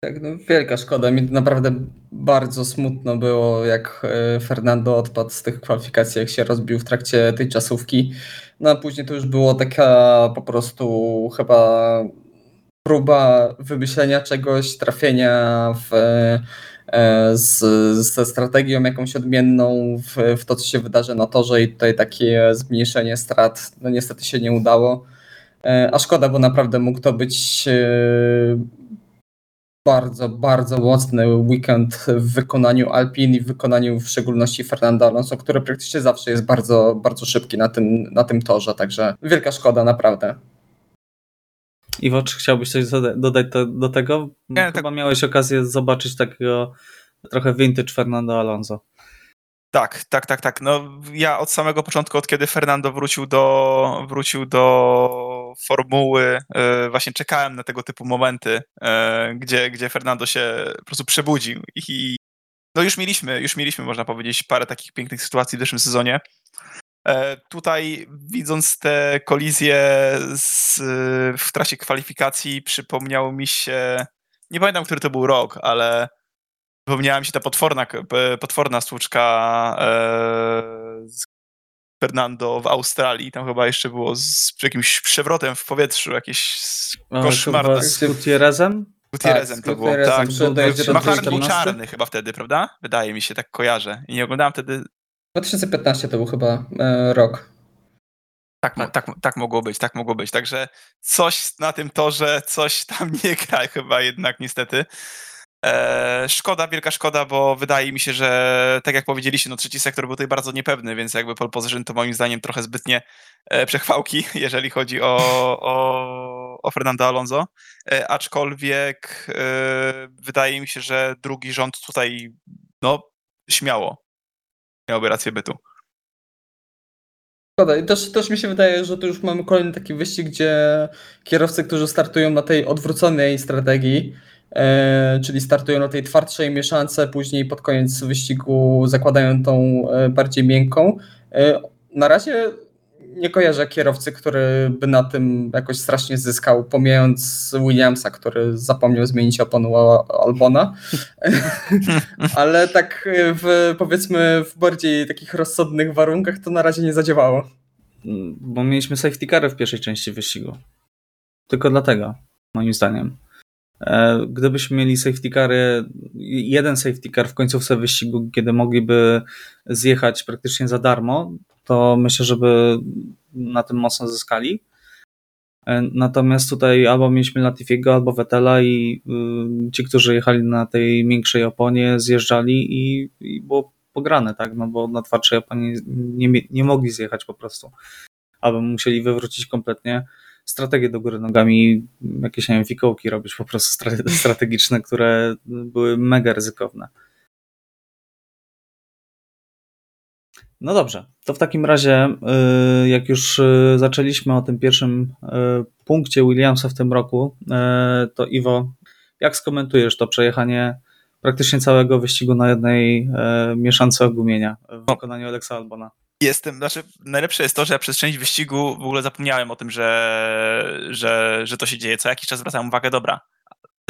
Tak, no wielka szkoda. Mi naprawdę bardzo smutno było, jak e, Fernando odpadł z tych kwalifikacji, jak się rozbił w trakcie tej czasówki. No a później to już było taka po prostu chyba próba wymyślenia czegoś, trafienia w, e, z, ze strategią jakąś odmienną w, w to, co się wydarzy na torze i tutaj takie zmniejszenie strat no niestety się nie udało. E, a szkoda, bo naprawdę mógł to być bardzo, bardzo mocny weekend w wykonaniu Alpin i w wykonaniu w szczególności Fernando Alonso, który praktycznie zawsze jest bardzo, bardzo szybki na tym, na tym torze, także wielka szkoda naprawdę. Iwo, czy chciałbyś coś dodać do, do tego? Nie, Chyba tak... miałeś okazję zobaczyć takiego trochę vintage Fernando Alonso. Tak, tak, tak, tak. No, ja od samego początku, od kiedy Fernando wrócił do, wrócił do formuły, e, właśnie czekałem na tego typu momenty, e, gdzie, gdzie Fernando się po prostu przebudził i no już mieliśmy, już mieliśmy, można powiedzieć, parę takich pięknych sytuacji w zeszłym sezonie. E, tutaj widząc te kolizje z, w trasie kwalifikacji przypomniało mi się, nie pamiętam, który to był rok, ale Przypomniała mi się ta potworna, potworna stłuczka z Fernando w Australii. Tam chyba jeszcze było z jakimś przewrotem w powietrzu, jakieś koszmarne. Z Gutierrezem? Gutierrezem Tak, to było. Tak, Machar był 2014. czarny chyba wtedy, prawda? Wydaje mi się, tak kojarzę. I nie oglądałem wtedy 2015 to był chyba e, rok. Tak, mo- tak, tak mogło być, tak mogło być. Także coś na tym torze, coś tam *laughs* nie gra chyba jednak niestety. E, szkoda, wielka szkoda, bo wydaje mi się, że tak jak powiedzieliście, no trzeci sektor był tutaj bardzo niepewny, więc jakby pole position to moim zdaniem trochę zbytnie e, przechwałki, *laughs* jeżeli chodzi o, o, o Fernando Alonso. E, aczkolwiek wydaje mi się, że drugi rząd tutaj, no śmiało miałby rację bytu. Szkoda. I też, też mi się wydaje, że tu już mamy kolejny taki wyścig, gdzie kierowcy, którzy startują na tej odwróconej strategii, czyli startują na tej twardszej mieszance, później pod koniec wyścigu zakładają tą e, bardziej miękką. E, na razie nie kojarzę kierowcy, który by na tym jakoś strasznie zyskał, pomijając Williamsa, który zapomniał zmienić oponu Al- Albona. *laughs* Ale tak e, w, powiedzmy w bardziej takich rozsądnych warunkach to na razie nie zadziałało. Mm, Bo mieliśmy safety cary w pierwszej części wyścigu. Tylko dlatego, moim zdaniem. E, Gdybyśmy mieli safety cary, jeden safety car w końcówce wyścigu, kiedy mogliby zjechać praktycznie za darmo, to myślę, żeby na tym mocno zyskali. E, Natomiast tutaj albo mieliśmy Latifiego, albo Vettela i y, ci, którzy jechali na tej większej oponie, zjeżdżali i, i było pograne, tak? No bo na twardszej oponie nie, nie mogli zjechać po prostu. Albo musieli wywrócić kompletnie strategię do góry nogami, jakieś, nie wiem, fikołki robić po prostu stra- *laughs* strategiczne, które były mega ryzykowne. No dobrze, to w takim razie, y, jak już y, zaczęliśmy o tym pierwszym y, punkcie Williamsa w tym roku, to Iwo, jak skomentujesz to przejechanie praktycznie całego wyścigu na jednej mieszance ogumienia w wykonaniu Alexa Albona? Jestem, znaczy najlepsze jest to, że ja przez część wyścigu w ogóle zapomniałem o tym, że, że, że to się dzieje. Co jakiś czas zwracałem uwagę, dobra.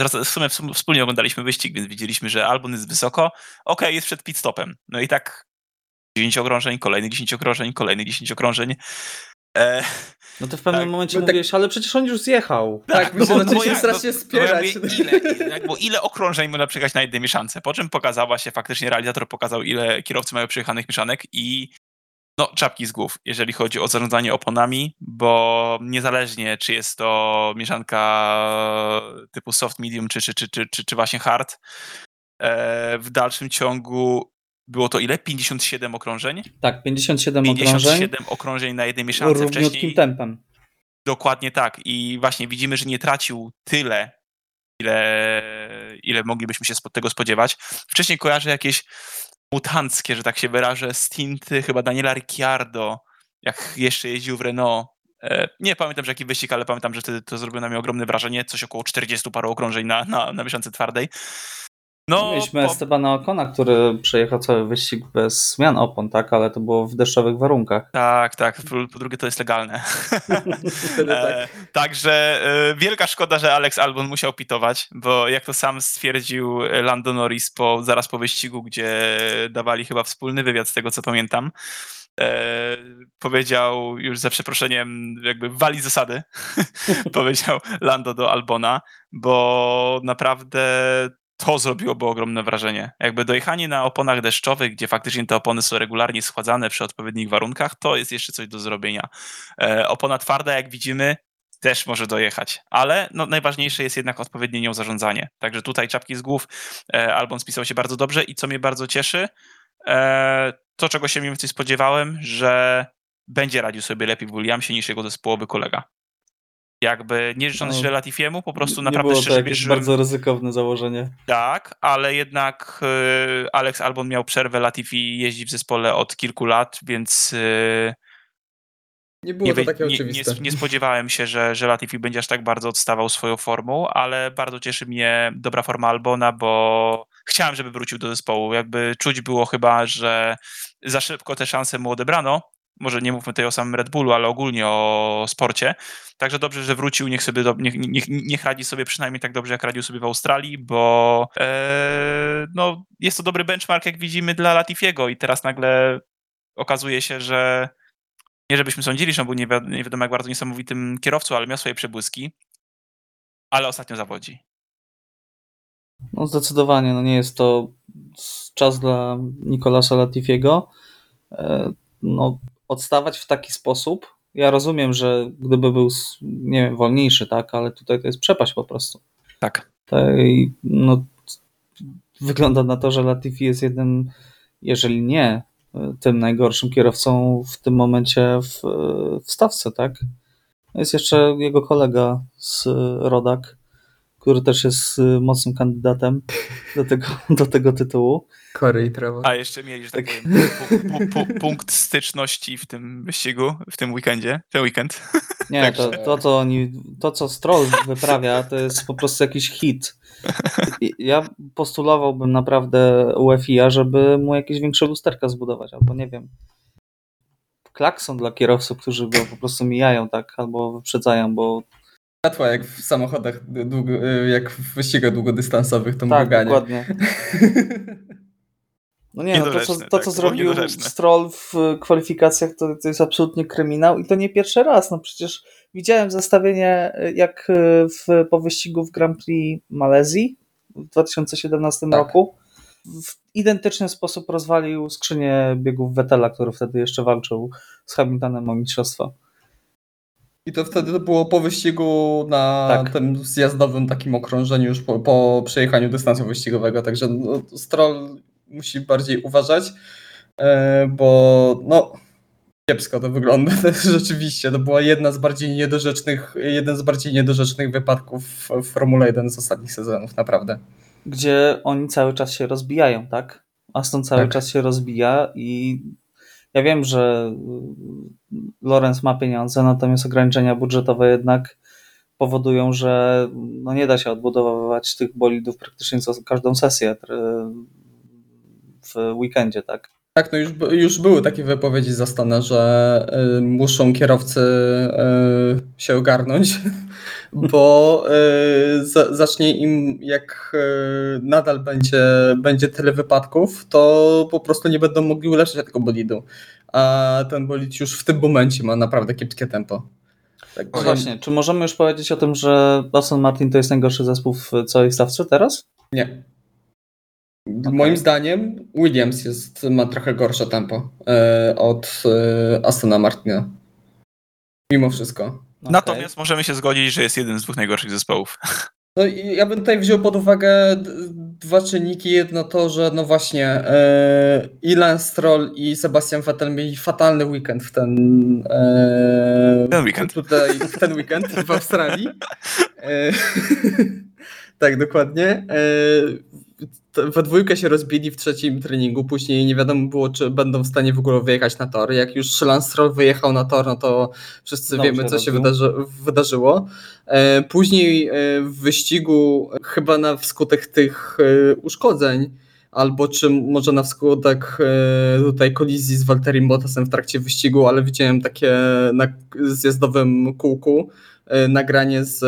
W sumie wsp- wspólnie oglądaliśmy wyścig, więc widzieliśmy, że Albon jest wysoko. Okej, jest przed pit stopem. No i tak 10 okrążeń, kolejnych 10 okrążeń, kolejnych 10 okrążeń. E, No to w pewnym Tak, momencie no tak- mówiłeś, ale przecież on już zjechał. Tak, my się bo- zaczęliśmy bo ja- strasznie spierać. ja mówię, ile, jak- bo ile okrążeń można przejechać na jednej mieszance? Po czym pokazała się, faktycznie realizator pokazał, ile kierowcy mają przejechanych mieszanek i no, czapki z głów, jeżeli chodzi o zarządzanie oponami, bo niezależnie, czy jest to mieszanka typu soft, medium, czy, czy, czy, czy, czy, czy właśnie hard, e, w dalszym ciągu było to ile? 57 okrążeń? Tak, 57 okrążeń 57 okrążeń na jednej mieszance. równiutkim Wcześniej tempem. Dokładnie tak. I właśnie widzimy, że nie tracił tyle, ile, ile moglibyśmy się tego spodziewać. Wcześniej kojarzę jakieś mutanckie, że tak się wyrażę, stinty chyba Daniela Ricciardo, jak jeszcze jeździł w Renault. E, Nie pamiętam, że jaki wyścig, ale pamiętam, że wtedy to zrobiło na mnie ogromne wrażenie. Coś około 40 paru okrążeń na, na, na miesiące twardej. No, Mieliśmy po- Estebana Ocona, który przejechał cały wyścig bez zmian opon, tak, ale to było w deszczowych warunkach. Tak, tak. Po, po drugie, to jest legalne. *laughs* Tak. E, Także e, wielka szkoda, że Alex Albon musiał pitować, bo jak to sam stwierdził e, Lando Norris po, zaraz po wyścigu, gdzie dawali chyba wspólny wywiad z tego, co pamiętam, e, powiedział już za przeproszeniem, jakby wali zasady, *laughs* powiedział Lando do Albona, bo naprawdę to zrobiłoby ogromne wrażenie. Jakby dojechanie na oponach deszczowych, gdzie faktycznie te opony są regularnie schładzane przy odpowiednich warunkach, to jest jeszcze coś do zrobienia. E, opona twarda, jak widzimy, też może dojechać, ale no, najważniejsze jest jednak odpowiednie nią zarządzanie. Także tutaj czapki z głów. E, Albon spisał się bardzo dobrze i co mnie bardzo cieszy, e, to czego się mniej więcej spodziewałem, że będzie radził sobie lepiej w Williamsie niż jego zespołowy kolega. Jakby nie życząc No, źle Latifiemu, po prostu nie naprawdę było to szczerze jakieś wierzyłem, bardzo ryzykowne założenie. tak, ale jednak y, Alex Albon miał przerwę, Latifi jeździ w zespole od kilku lat, więc y, Nie było nie, to takie nie, nie, oczywiste. nie spodziewałem się, że, że Latifi będzie aż tak bardzo odstawał swoją formą, ale bardzo cieszy mnie dobra forma Albona, bo chciałem, żeby wrócił do zespołu. Jakby czuć było chyba, że za szybko te szanse mu odebrano, może nie mówmy tutaj o samym Red Bullu, ale ogólnie o sporcie. Także dobrze, że wrócił, niech sobie do, niech, niech, niech radzi sobie przynajmniej tak dobrze, jak radził sobie w Australii, bo e, no, jest to dobry benchmark, jak widzimy, dla Latifiego i teraz nagle okazuje się, że nie żebyśmy sądzili, że on był nie, wi- nie wiadomo jak bardzo niesamowitym kierowcą, ale miał swoje przebłyski, ale ostatnio zawodzi. No zdecydowanie, no nie jest to czas dla Nicolasa Latifiego. E, No, odstawać w taki sposób. Ja rozumiem, że gdyby był, nie wiem, wolniejszy, tak, ale tutaj to jest przepaść po prostu. Tak. Tej, no, wygląda na to, że Latifi jest jednym, jeżeli nie e, tym najgorszym kierowcą w tym momencie w, w stawce, tak? Jest jeszcze jego kolega z Rodak, który też jest y, mocnym kandydatem do tego, *laughs* do tego tytułu. Corey i Trevor. A jeszcze mieli, że tak Tak. powiem, pu, pu, pu, punkt styczności w tym wyścigu, w tym weekendzie, ten weekend. *laughs* Nie, to, to, co oni, to co Stroll wyprawia, to jest po prostu jakiś hit. Ja postulowałbym naprawdę UEFI-a, żeby mu jakieś większe lusterka zbudować, albo nie wiem, klakson dla kierowców, którzy go po prostu mijają, tak, albo wyprzedzają, bo Światła jak w samochodach, długo, jak w wyścigach długodystansowych, to tak, mruganie. dokładnie. *laughs* No nie, no to co, to, tak, co było zrobił. Stroll w kwalifikacjach, to, to jest absolutnie kryminał i to nie pierwszy raz. No przecież widziałem zestawienie, jak y, w, po wyścigu w Grand Prix Malezji w 2017 Tak. roku. W identyczny sposób rozwalił skrzynię biegów Vettela, który wtedy jeszcze walczył z Hamiltonem o mistrzostwo. I to wtedy to było po wyścigu na Tak. tym zjazdowym takim okrążeniu już po, po przejechaniu dystansu wyścigowego, także no, Stroll musi bardziej uważać, e, bo no kiepsko to wygląda *laughs* rzeczywiście. To była jedna z bardziej niedorzecznych, jeden z bardziej niedorzecznych wypadków w, Formule 1 z ostatnich sezonów, naprawdę. gdzie oni cały czas się rozbijają, tak? Aston cały Tak. czas się rozbija i ja wiem, że y, Lorenz ma pieniądze, natomiast ograniczenia budżetowe jednak powodują, że no nie da się odbudowywać tych bolidów praktycznie co każdą sesję w weekendzie, tak? Tak, no już, już były takie wypowiedzi z Astana, że y, muszą kierowcy y, się ogarnąć, *laughs* bo y, za, zacznie im, jak nadal będzie, będzie tyle wypadków, to po prostu nie będą mogli ulepszyć tego bolidu. A ten bolid już w tym momencie ma naprawdę kiepskie tempo. Tak, No właśnie, czy możemy już powiedzieć o tym, że Aston Martin to jest najgorszy zespół w całej stawce teraz? Nie. Moim zdaniem Williams jest, ma trochę gorsze tempo e, od e, Astona Martina. Mimo wszystko. Natomiast możemy się zgodzić, że jest jeden z dwóch najgorszych zespołów. *laughs* No i ja bym tutaj wziął pod uwagę dwa czynniki. Jedno to, że no właśnie e, i Lance Stroll i Sebastian Vettel mieli fatalny weekend w ten, e, Ten weekend. Tutaj, w ten weekend w Australii. E, *laughs* tak, dokładnie. E, we dwójkę się rozbili w trzecim treningu, później nie wiadomo było, czy będą w stanie w ogóle wyjechać na tor. Jak już Lance Stroll wyjechał na tor, no to wszyscy Znowu wiemy, co się wydarzy, wydarzyło. E, Później e, w wyścigu, chyba na wskutek tych e, uszkodzeń, albo czy może na skutek e, tutaj kolizji z Walterim Bottasem w trakcie wyścigu, ale widziałem takie na zjazdowym kółku nagranie z,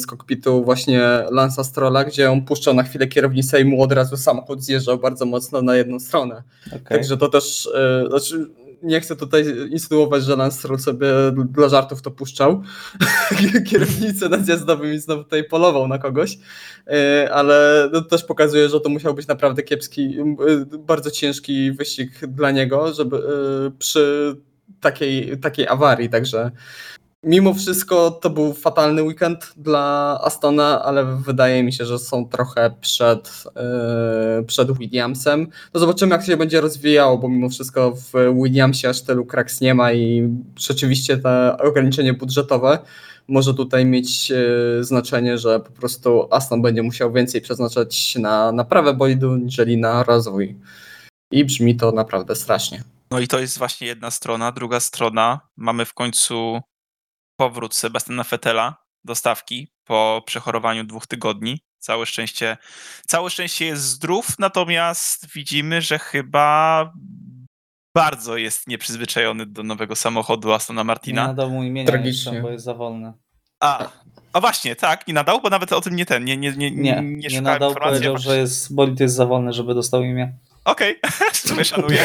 z kokpitu właśnie Lansa Strolla, gdzie on puszczał na chwilę kierownicę i mu od razu samochód zjeżdżał bardzo mocno na jedną stronę. Okej. Także to też, e, znaczy nie chcę tutaj insynuować, że Lance Stroll sobie dla żartów to puszczał *laughs* kierownicę na zjazdowym i znowu tutaj polował na kogoś, ale no, też pokazuje, że to musiał być naprawdę kiepski, bardzo ciężki wyścig dla niego, żeby przy takiej, takiej awarii, także Mimo wszystko to był fatalny weekend dla Astona, ale wydaje mi się, że są trochę przed, e, przed Williamsem. No zobaczymy, jak się będzie rozwijało, bo mimo wszystko w Williamsie aż tylu kraks nie ma i rzeczywiście to ograniczenie budżetowe może tutaj mieć e, znaczenie, że po prostu Aston będzie musiał więcej przeznaczać na naprawę bolidu, niżeli na rozwój. I brzmi to naprawdę strasznie. No i to jest właśnie jedna strona. Druga strona, mamy w końcu powrót Sebastiana Fetela do stawki po przechorowaniu dwóch tygodni. Całe szczęście, całe szczęście jest zdrów, natomiast widzimy, że chyba bardzo jest nieprzyzwyczajony do nowego samochodu Astona Nie Martina. nadał mu imienia Tragicznie. jeszcze, bo jest za wolny. A, a właśnie, tak, nie nadał, bo nawet o tym nie ten, nie, nie, nie, Nie, nie, nie, szukałem nadał, informacji. powiedział, że jest, bolid jest za wolny, żeby dostał imię. Okej, *laughs* okay. szanuję.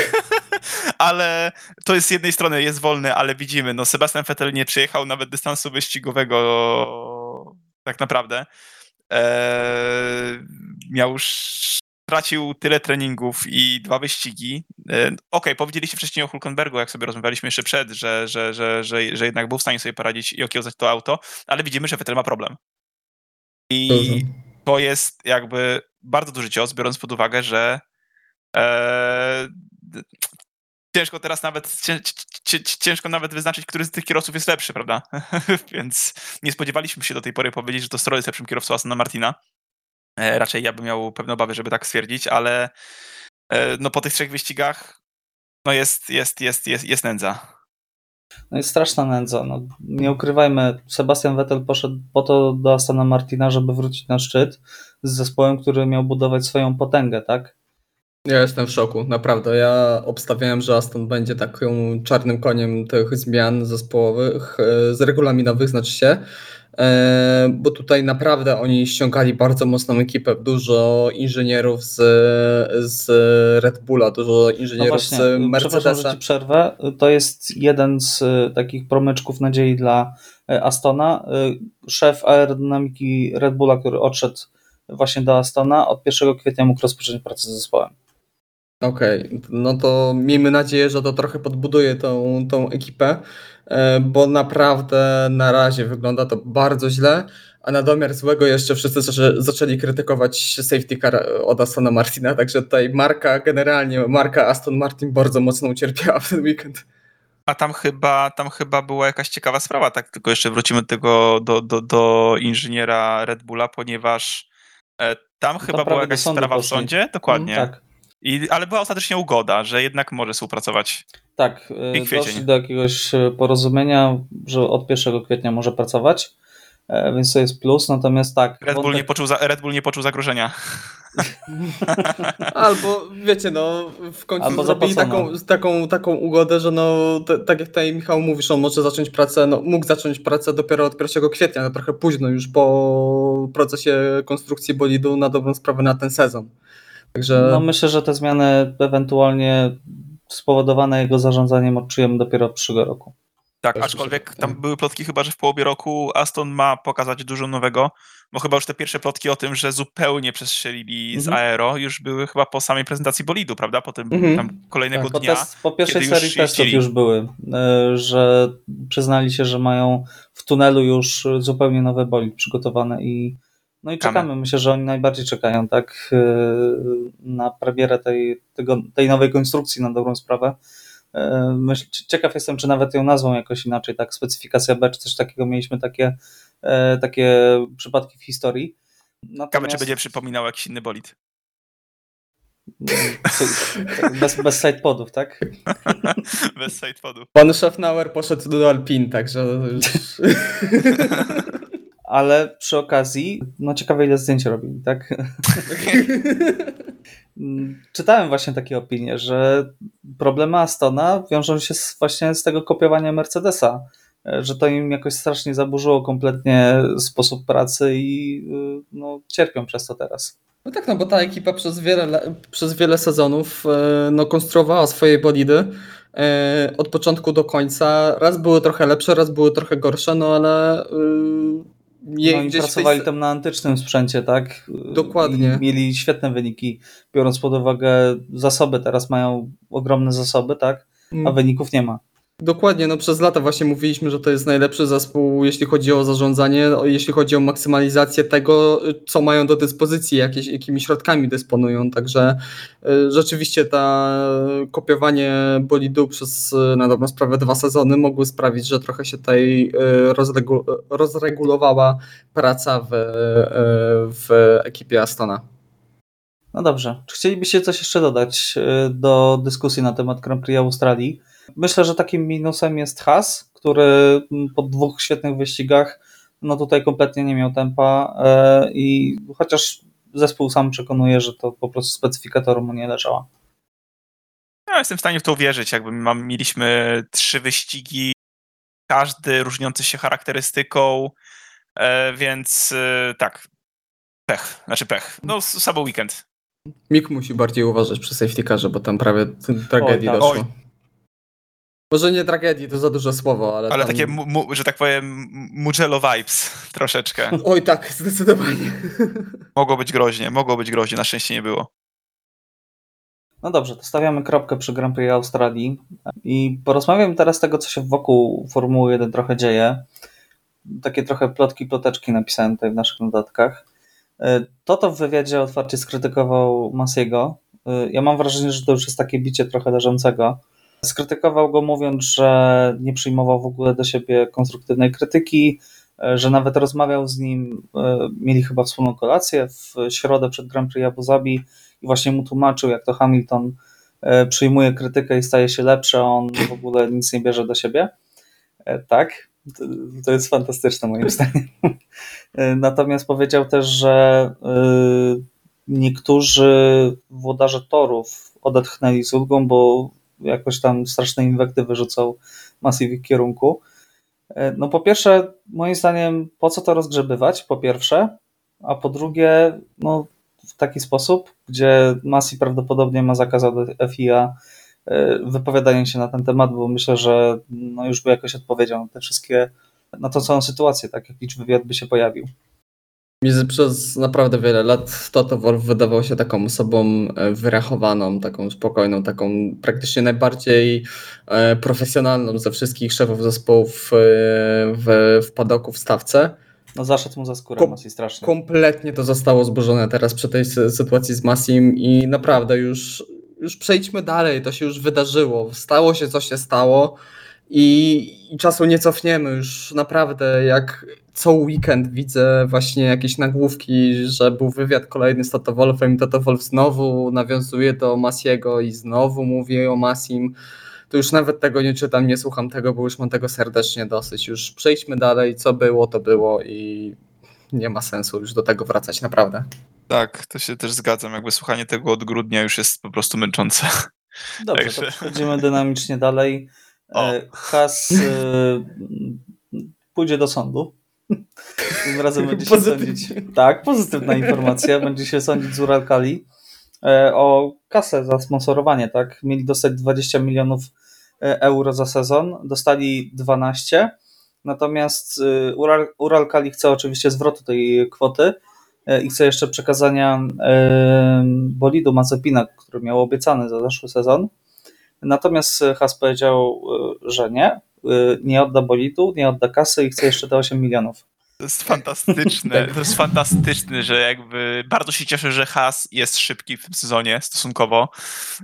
*laughs* ale to jest z jednej strony jest wolny, ale widzimy, no Sebastian Vettel nie przejechał nawet dystansu wyścigowego tak naprawdę. Eee, miał już stracił tyle treningów i dwa wyścigi. Eee, Okej, okay, powiedzieliście wcześniej o Hulkenbergu, jak sobie rozmawialiśmy jeszcze przed, że, że, że, że, że jednak był w stanie sobie poradzić i okiełzać to auto, ale widzimy, że Vettel ma problem. I to jest jakby bardzo duży cios, biorąc pod uwagę, że ciężko teraz nawet cię, cię, ciężko nawet wyznaczyć, który z tych kierowców jest lepszy, prawda? *laughs* Więc nie spodziewaliśmy się do tej pory powiedzieć, że to Stroll jest lepszym kierowcą Astona Martina. Eee, raczej ja bym miał pewne obawy, żeby tak stwierdzić, ale eee, no po tych trzech wyścigach no jest, jest, jest, jest, jest nędza. No jest straszna nędza. No, nie ukrywajmy, Sebastian Vettel poszedł po to do Astana Martina, żeby wrócić na szczyt z zespołem, który miał budować swoją potęgę, tak? Ja jestem w szoku, naprawdę. Ja obstawiałem, że Aston będzie takim czarnym koniem tych zmian zespołowych, e, z regulaminowych znaczy się, e, bo tutaj naprawdę oni ściągali bardzo mocną ekipę, dużo inżynierów z, z Red Bulla, dużo No inżynierów właśnie, z przepraszam, Mercedesa. że ci przerwę. To jest jeden z y, takich promyczków nadziei dla Astona. Szef aerodynamiki Red Bulla, który odszedł właśnie do Astona, od 1 kwietnia mógł rozpocząć pracę z zespołem. Okej, no to miejmy nadzieję, że to trochę podbuduje tą, tą ekipę, e, bo naprawdę na razie wygląda to bardzo źle, a na domiar złego jeszcze wszyscy zaczę- zaczęli krytykować safety car od Astona Martina, także tutaj marka, generalnie marka Aston Martin bardzo mocno ucierpiała w ten weekend. A tam chyba, tam chyba była jakaś ciekawa sprawa, tak? Tylko jeszcze wrócimy do tego do, do, do inżyniera Red Bulla, ponieważ e, tam chyba była jakaś sprawa w sądzie, dokładnie. Tak. I, ale była ostatecznie ugoda, że jednak może współpracować. Tak, I kwiecień. doszli do jakiegoś y, porozumienia, że od 1 kwietnia może pracować, e, więc to jest plus, natomiast tak. Red Bull, wątek- nie poczuł za, Red Bull nie poczuł zagrożenia. *laughs* Albo wiecie, no w końcu Albo zrobili taką, taką, taką ugodę, że no te, tak jak tutaj Michał mówisz, on może zacząć pracę, no mógł zacząć pracę dopiero od 1 kwietnia, no trochę późno już po procesie konstrukcji bolidu na dobrą sprawę na ten sezon. Także No myślę, że te zmiany ewentualnie spowodowane jego zarządzaniem odczujemy dopiero od przyszłego roku. Tak, Też aczkolwiek tam tak. były plotki chyba, że w połowie roku Aston ma pokazać dużo nowego, bo chyba już te pierwsze plotki o tym, że zupełnie przestrzelili z Mhm. aero, już były chyba po samej prezentacji bolidu, prawda? Po tym Mhm. tam kolejnego Po, dnia. test, po pierwszej kiedy już serii testów jeździli. już były, e, że przyznali się, że mają w tunelu już zupełnie nowe bolid przygotowane i no i Czekamy. czekamy. Myślę, że oni najbardziej czekają tak e, na premierę tej, tego, tej nowej konstrukcji na dobrą sprawę. E, Myśl, ciekaw jestem, czy nawet ją nazwą jakoś inaczej, tak specyfikacja B, czy coś takiego. Mieliśmy takie, e, takie przypadki w historii. Ciekawe, Natomiast- czy będzie przypominał jakiś inny bolid. bez, bez sidepodów, tak? *laughs* Bez sidepodu. pan Schaffnauer poszedł do Alpin, także. *laughs* Ale przy okazji, no ciekawe ile zdjęć robili, tak? *laughs* Czytałem właśnie takie opinie, że problemy Astona wiążą się z, właśnie z tego kopiowania Mercedesa, że to im jakoś strasznie zaburzyło kompletnie sposób pracy i y, no, cierpią przez to teraz. No tak, no bo ta ekipa przez wiele, le- przez wiele sezonów e, no, konstruowała swoje bolidy e, od początku do końca. Raz były trochę lepsze, raz były trochę gorsze, no ale y, je, No i tej pracowali se- tam na antycznym sprzęcie, tak? Dokładnie. I mieli świetne wyniki, biorąc pod uwagę zasoby. Teraz mają ogromne zasoby, tak? Mm. A wyników nie ma. Dokładnie, no przez lata właśnie mówiliśmy, że to jest najlepszy zespół, jeśli chodzi o zarządzanie, jeśli chodzi o maksymalizację tego, y, co mają do dyspozycji, jakieś, jakimi środkami dysponują. Także y, rzeczywiście ta kopiowanie bolidu przez y, na dobrą sprawę dwa sezony mogły sprawić, że trochę się tutaj y, rozregu rozregulowała praca w, y, w ekipie Astona. No dobrze. Czy chcielibyście coś jeszcze dodać y, do dyskusji na temat Grand Prix Australii? Myślę, że takim minusem jest Haas, który mm, po dwóch świetnych wyścigach no tutaj kompletnie nie miał tempa e, i chociaż zespół sam przekonuje, że to po prostu specyfikator mu nie leżała. jestem w stanie w to uwierzyć. Jakby mam, mieliśmy trzy wyścigi, każdy różniący się charakterystyką, e, więc e, tak, pech, znaczy pech. No, sabo weekend. Mik musi bardziej uważać przy safety carze, bo tam prawie tragedii Oj, tak. doszło. Oj. Może nie tragedii, to za duże słowo, ale. Ale tam... takie, mu, mu, że tak powiem, Mugello vibes *laughs* troszeczkę. Oj, tak, zdecydowanie. *laughs* Mogło być groźnie, mogło być groźnie, na szczęście nie było. No dobrze, to stawiamy kropkę przy Grand Prix Australii i porozmawiam teraz tego, co się wokół Formuły 1 trochę dzieje. Takie trochę plotki, ploteczki napisałem tutaj w naszych notatkach. Toto w wywiadzie otwarcie skrytykował Masiego. Ja mam wrażenie, że to już jest takie bicie trochę leżącego. Skrytykował go mówiąc, że nie przyjmował w ogóle do siebie konstruktywnej krytyki, że nawet rozmawiał z nim, mieli chyba wspólną kolację w środę przed Grand Prix Abu Zabi i właśnie mu tłumaczył, jak to Hamilton przyjmuje krytykę i staje się lepszy, a on w ogóle nic nie bierze do siebie. Tak, to jest fantastyczne moim *laughs* zdaniem. Natomiast powiedział też, że niektórzy włodarze torów odetchnęli z ulgą, bo jakoś tam straszne inwektywy rzucał Massive w kierunku. No po pierwsze, moim zdaniem, po co to rozgrzebywać, po pierwsze, a po drugie, no w taki sposób, gdzie Masi prawdopodobnie ma zakaz od FIA wypowiadania się na ten temat, bo myślę, że no już by jakoś odpowiedział na te wszystkie, na tą całą sytuację, tak jak liczby wywiad by się pojawił. Mi przez naprawdę wiele lat Toto Wolf wydawał się taką osobą wyrachowaną, taką spokojną, taką praktycznie najbardziej profesjonalną ze wszystkich szefów zespołów w, w padoku, w stawce. No zaszedł mu za skórę Kom- Masi strasznie. Kompletnie to zostało zburzone teraz przy tej sy- sytuacji z Masim i naprawdę już, już przejdźmy dalej, to się już wydarzyło, stało się co się stało i, i czasu nie cofniemy już naprawdę jak co weekend widzę właśnie jakieś nagłówki, że był wywiad kolejny z Toto Wolfem i Toto Wolf znowu nawiązuje do Masiego i znowu mówi o Masim. To już nawet tego nie czytam, nie słucham tego, bo już mam tego serdecznie dosyć. Już przejdźmy dalej, co było, to było i nie ma sensu już do tego wracać, naprawdę. Tak, to się też zgadzam. Jakby słuchanie tego od grudnia już jest po prostu męczące. Dobrze, Także- to przechodzimy dynamicznie dalej. O. E, Has e, pójdzie do sądu. Tym razem będzie się sądzić. Tak, pozytywna informacja. Będzie się sądzić z Uralkali e, o kasę za sponsorowanie. Tak? Mieli dostać 20 milionów e, euro za sezon, dostali 12. Natomiast e, Ural, Uralkali chce oczywiście zwrotu tej kwoty i chce jeszcze przekazania bolidu Mazepina, który miał obiecany za zeszły sezon. Natomiast Has powiedział, że nie, nie odda bolidu, nie odda kasy i chce jeszcze te 8 milionów. To jest fantastyczne. *laughs* To jest fantastyczne, że jakby bardzo się cieszę, że Has jest szybki w tym sezonie stosunkowo,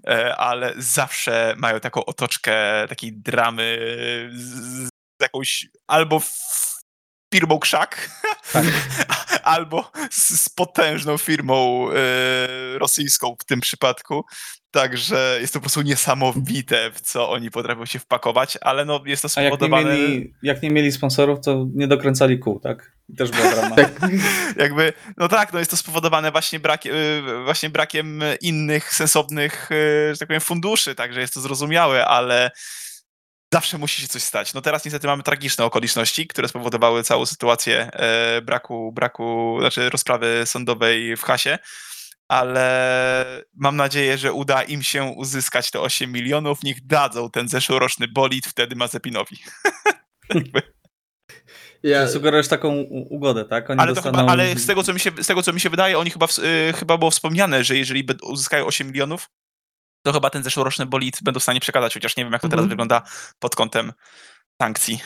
e, ale zawsze mają taką otoczkę takiej dramy z, jakąś albo firmą krzak, *laughs* albo z, z potężną firmą e, rosyjską w tym przypadku. Także jest to po prostu niesamowite, w co oni potrafią się wpakować, ale no jest to A jak nie, spowodowane... mieli, jak nie mieli sponsorów, to nie dokręcali kół, tak? I też była drama. *laughs* jakby, no tak, no jest to spowodowane właśnie, brak, y, właśnie brakiem innych sensownych, y, że tak powiem, funduszy, także jest to zrozumiałe, ale zawsze musi się coś stać. No teraz niestety mamy tragiczne okoliczności, które spowodowały całą sytuację e, braku, braku, znaczy rozprawy sądowej w Hasie, ale mam nadzieję, że uda im się uzyskać te 8 milionów, niech dadzą ten zeszłoroczny bolid wtedy Mazepinowi. *laughs* Ja, Sugerujesz taką ugodę, tak? Oni Ale, dostaną... chyba, ale z, tego, co mi się, z tego, co mi się wydaje, oni chyba, w- y, chyba było wspomniane, że jeżeli uzyskają 8 milionów, to chyba ten zeszłoroczny bolid będą w stanie przekazać, chociaż nie wiem, jak to teraz Mhm. wygląda pod kątem sankcji.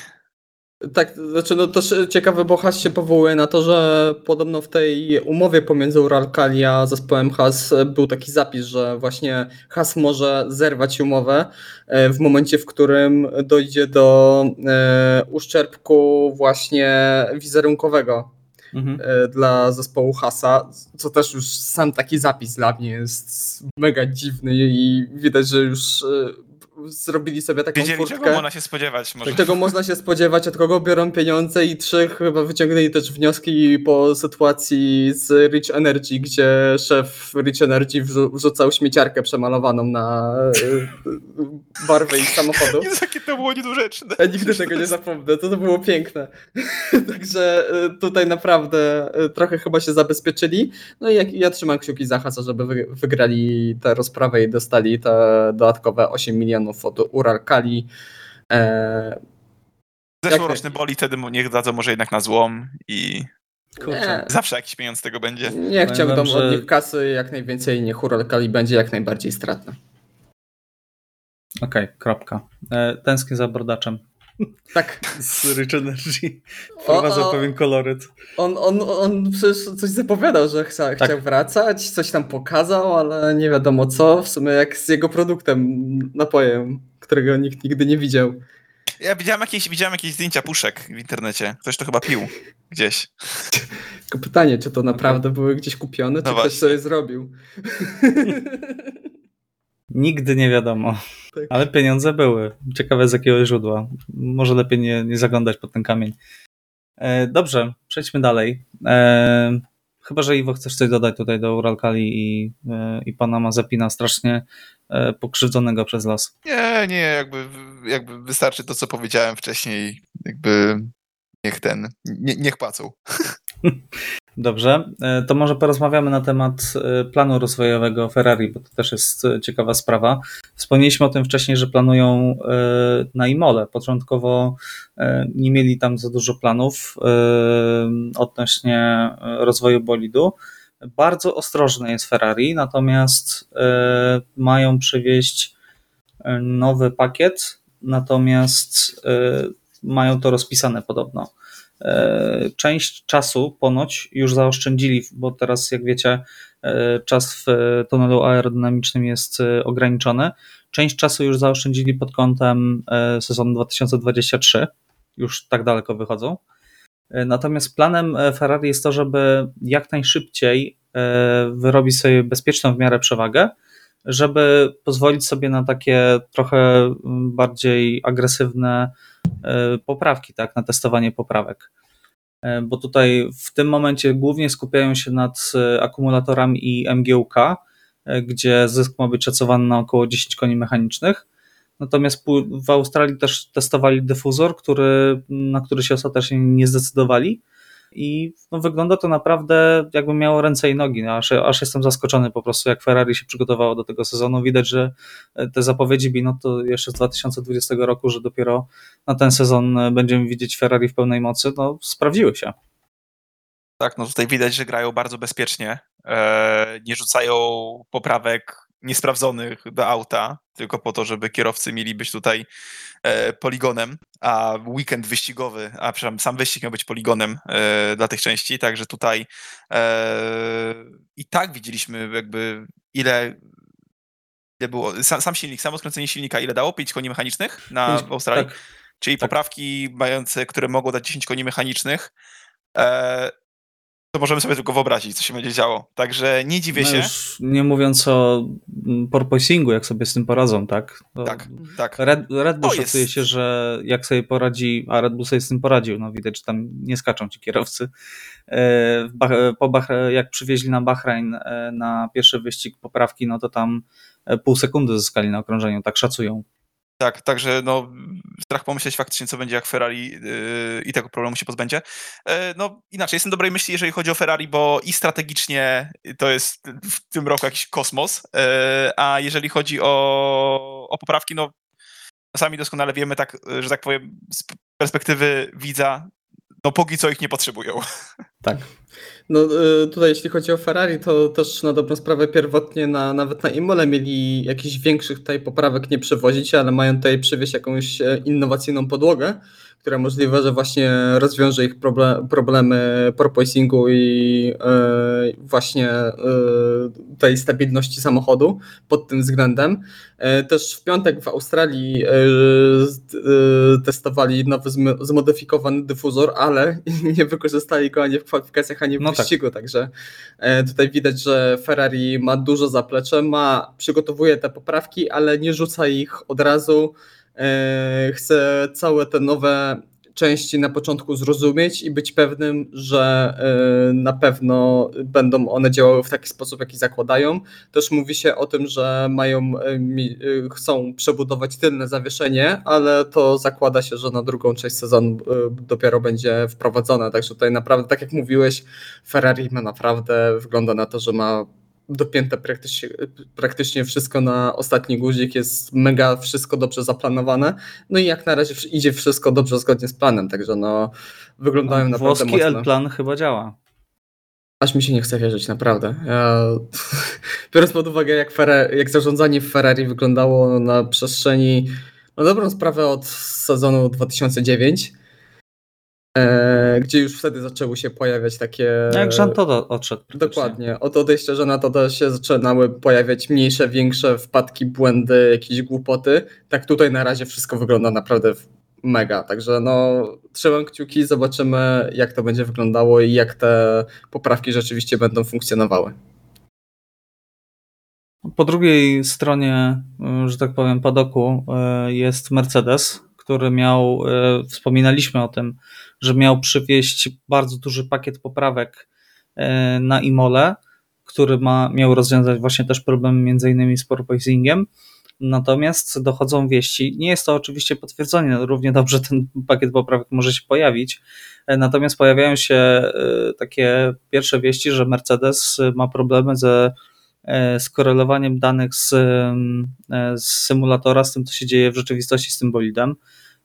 Tak, znaczy no też ciekawe, bo Has się powołuje na to, że podobno w tej umowie pomiędzy Uralkali a zespołem Has był taki zapis, że właśnie Has może zerwać umowę e, w momencie, w którym dojdzie do e, uszczerbku właśnie wizerunkowego Mhm. e, dla zespołu Hasa, co też już sam taki zapis dla mnie jest mega dziwny i widać, że już zrobili sobie taką Wiedzieli, czego furtkę. można się spodziewać. Może. Czego można się spodziewać, od kogo biorą pieniądze i trzy chyba wyciągnęli też wnioski po sytuacji z Rich Energy, gdzie szef Rich Energy wrzu- wrzucał śmieciarkę przemalowaną na e, barwę ich samochodu. *laughs* Jezu, jakie to było niedorzeczne. Ja nigdy tego nie zapomnę, to, to było piękne. *laughs* Także e, tutaj naprawdę e, trochę chyba się zabezpieczyli. No i jak, ja trzymam kciuki za Hasa, żeby wy, wygrali tę rozprawę i dostali te dodatkowe 8 milionów od Uralkali. E, Zeszłoroczny boli, wtedy niech dadzą może jednak na złom i Kurczę. zawsze jakiś pieniądz z tego będzie. Ciągną wam, że- od nich kasy jak najwięcej, niech Uralkali będzie jak najbardziej stratna. Okej, kropka. E, tęsknię za brodaczem Tak, z Rich Energy. Wprowadza pewien koloryt. on, on, on przecież coś zapowiadał, że chcia, Tak. chciał wracać, coś tam pokazał, ale nie wiadomo co, w sumie jak z jego produktem, napojem, którego nikt nigdy nie widział. Ja widziałem jakieś, widziałem jakieś zdjęcia puszek w internecie. Ktoś to chyba pił gdzieś. *laughs* Tylko pytanie, czy to naprawdę były gdzieś kupione, czy No ktoś właśnie. sobie zrobił. *laughs* Nigdy nie wiadomo. Tak. Ale pieniądze były. Ciekawe z jakiego źródła. Może lepiej nie, nie zaglądać pod ten kamień. E, dobrze, przejdźmy dalej. E, chyba, że Iwo chcesz coś dodać tutaj do Uralkali i, e, i pana Mazepina strasznie e, pokrzywdzonego przez las. Nie, nie, jakby, jakby wystarczy to, co powiedziałem wcześniej. Jakby niech ten, nie, niech płacą. *laughs* Dobrze, e, to może porozmawiamy na temat e, planu rozwojowego Ferrari, bo to też jest e, ciekawa sprawa. Wspomnieliśmy o tym wcześniej, że planują na Imole. Początkowo nie mieli tam za dużo planów odnośnie rozwoju bolidu. Bardzo ostrożne jest Ferrari, natomiast mają przywieźć nowy pakiet, natomiast mają to rozpisane podobno. E, Część czasu ponoć już zaoszczędzili, bo teraz, jak wiecie, e, czas w tunelu aerodynamicznym jest e, ograniczony. Część czasu już zaoszczędzili pod kątem sezonu 2023. Już tak daleko wychodzą. Natomiast planem Ferrari jest to, żeby jak najszybciej wyrobić sobie bezpieczną w miarę przewagę, żeby pozwolić sobie na takie trochę mm, bardziej agresywne poprawki, tak, na testowanie poprawek. E, Bo tutaj w tym momencie głównie skupiają się nad e, akumulatorami i MGUK, e, gdzie zysk ma być szacowany na około 10 koni mechanicznych. Natomiast w Australii też testowali dyfuzor, który, na który się ostatecznie nie zdecydowali. I no, wygląda to naprawdę jakby miało ręce i nogi. No, aż, aż jestem zaskoczony po prostu, jak Ferrari się przygotowało do tego sezonu. Widać, że e, te zapowiedzi Binotto jeszcze z 2020 roku, że dopiero na ten sezon e, będziemy widzieć Ferrari w pełnej mocy, no sprawdziły się. Tak, no tutaj widać, że grają bardzo bezpiecznie. E, nie rzucają poprawek niesprawdzonych do auta, tylko po to, żeby kierowcy mieli być tutaj e, poligonem, a weekend wyścigowy, a przepraszam, sam wyścig miał być poligonem e, dla tych części, także tutaj e, i tak widzieliśmy jakby ile ile było, sam, sam silnik, samo skręcenie silnika, ile dało? 5 koni mechanicznych na w Australii? Tak, Czyli Tak. poprawki mające, które mogą dać 10 koni mechanicznych, e, to możemy sobie tylko wyobrazić, co się będzie działo. Także nie dziwię no się. już nie mówiąc o mm, porpoisingu, jak sobie z tym poradzą, tak? To Tak, tak. Red, Red Bull szacuje jest- się, że jak sobie poradzi, a Red Bull sobie z tym poradził, no widać, że tam nie skaczą ci kierowcy. E, Po Bah- jak przywieźli na Bahrain e, na pierwszy wyścig poprawki, no to tam e, pół sekundy zyskali na okrążeniu, tak szacują. Tak, także no, strach pomyśleć faktycznie, co będzie, jak Ferrari yy, i tego problemu się pozbędzie. E, no inaczej, jestem dobrej myśli, jeżeli chodzi o Ferrari, bo i strategicznie to jest w tym roku jakiś kosmos, e, a jeżeli chodzi o, o poprawki, no sami doskonale wiemy, tak, że tak powiem, z perspektywy widza, no póki co ich nie potrzebują. *laughs* Tak. No y, tutaj jeśli chodzi o Ferrari, to też na dobrą sprawę pierwotnie na, nawet na Imole mieli jakichś większych tutaj poprawek nie przewozić, ale mają tutaj przywieźć jakąś e, innowacyjną podłogę, która możliwe, że właśnie rozwiąże ich proble problemy porpoisingu i e, właśnie e, tej stabilności samochodu pod tym względem. E, Też w piątek w Australii testowali nowy zm- zmodyfikowany dyfuzor, ale *laughs* nie wykorzystali go ani w kwalifikacjach jechanie w No tak. wyścigu, także e, tutaj widać, że Ferrari ma dużo zaplecze, ma, przygotowuje te poprawki, ale nie rzuca ich od razu, e, chce całe te nowe części na początku zrozumieć i być pewnym, że e, na pewno będą one działały w taki sposób, jaki zakładają. Też mówi się o tym, że mają, e, chcą przebudować tylne zawieszenie, ale to zakłada się, że na drugą część sezonu dopiero będzie wprowadzone. Także tutaj naprawdę, tak jak mówiłeś, Ferrari ma naprawdę, wygląda na to, że ma dopięte praktycznie, praktycznie wszystko na ostatni guzik, jest mega wszystko dobrze zaplanowane. No i jak na razie idzie wszystko dobrze zgodnie z planem, także no wyglądają naprawdę Włoski mocno. L-plan chyba działa. Aż mi się nie chce wierzyć, naprawdę. Ja, *laughs* biorąc pod uwagę, jak, Ferrari, jak zarządzanie w Ferrari wyglądało na przestrzeni, no dobrą sprawę od sezonu 2009, e, gdzie już wtedy zaczęły się pojawiać takie... Jak Jean Todt odszedł. Dokładnie. Od odejścia Żana to się zaczynały pojawiać mniejsze, większe wpadki, błędy, jakieś głupoty. Tak tutaj na razie wszystko wygląda naprawdę mega. Także no, trzymam kciuki, zobaczymy jak to będzie wyglądało i jak te poprawki rzeczywiście będą funkcjonowały. Po drugiej stronie, że tak powiem, padoku y, jest Mercedes, który miał, y, wspominaliśmy o tym, że miał przywieźć bardzo duży pakiet poprawek y, na Imole, który ma, miał rozwiązać właśnie też problem między innymi z porpoisingiem. Natomiast dochodzą wieści, nie jest to oczywiście potwierdzenie, równie dobrze ten pakiet poprawek może się pojawić, y, natomiast pojawiają się y, takie pierwsze wieści, że Mercedes ma problemy ze e, skorelowaniem danych z, e, z symulatora z tym, co się dzieje w rzeczywistości z tym bolidem,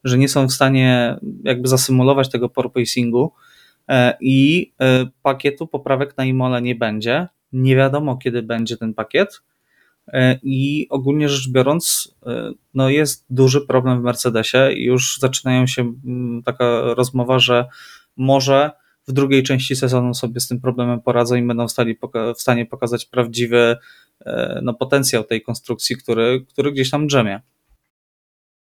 że nie są w stanie jakby zasymulować tego porpoisingu e, i e, pakietu poprawek na Imole nie będzie. Nie wiadomo, kiedy będzie ten pakiet. E, I ogólnie rzecz biorąc, no jest duży problem w Mercedesie już zaczynają się mm, taka rozmowa, że może w drugiej części sezonu sobie z tym problemem poradzą i będą poka- w stanie pokazać prawdziwy no, potencjał tej konstrukcji, który, który gdzieś tam drzemie.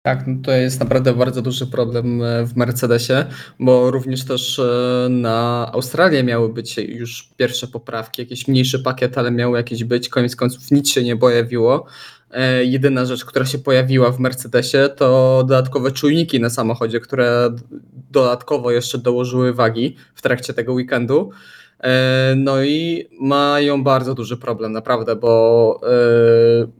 Tak, no to jest naprawdę bardzo duży problem e, w Mercedesie, bo również też e, na Australię miały być już pierwsze poprawki, jakiś mniejszy pakiet, ale miały jakieś być. Koniec końców nic się nie pojawiło. E, Jedyna rzecz, która się pojawiła w Mercedesie, to dodatkowe czujniki na samochodzie, które dodatkowo jeszcze dołożyły wagi w trakcie tego weekendu. No i mają bardzo duży problem, naprawdę, bo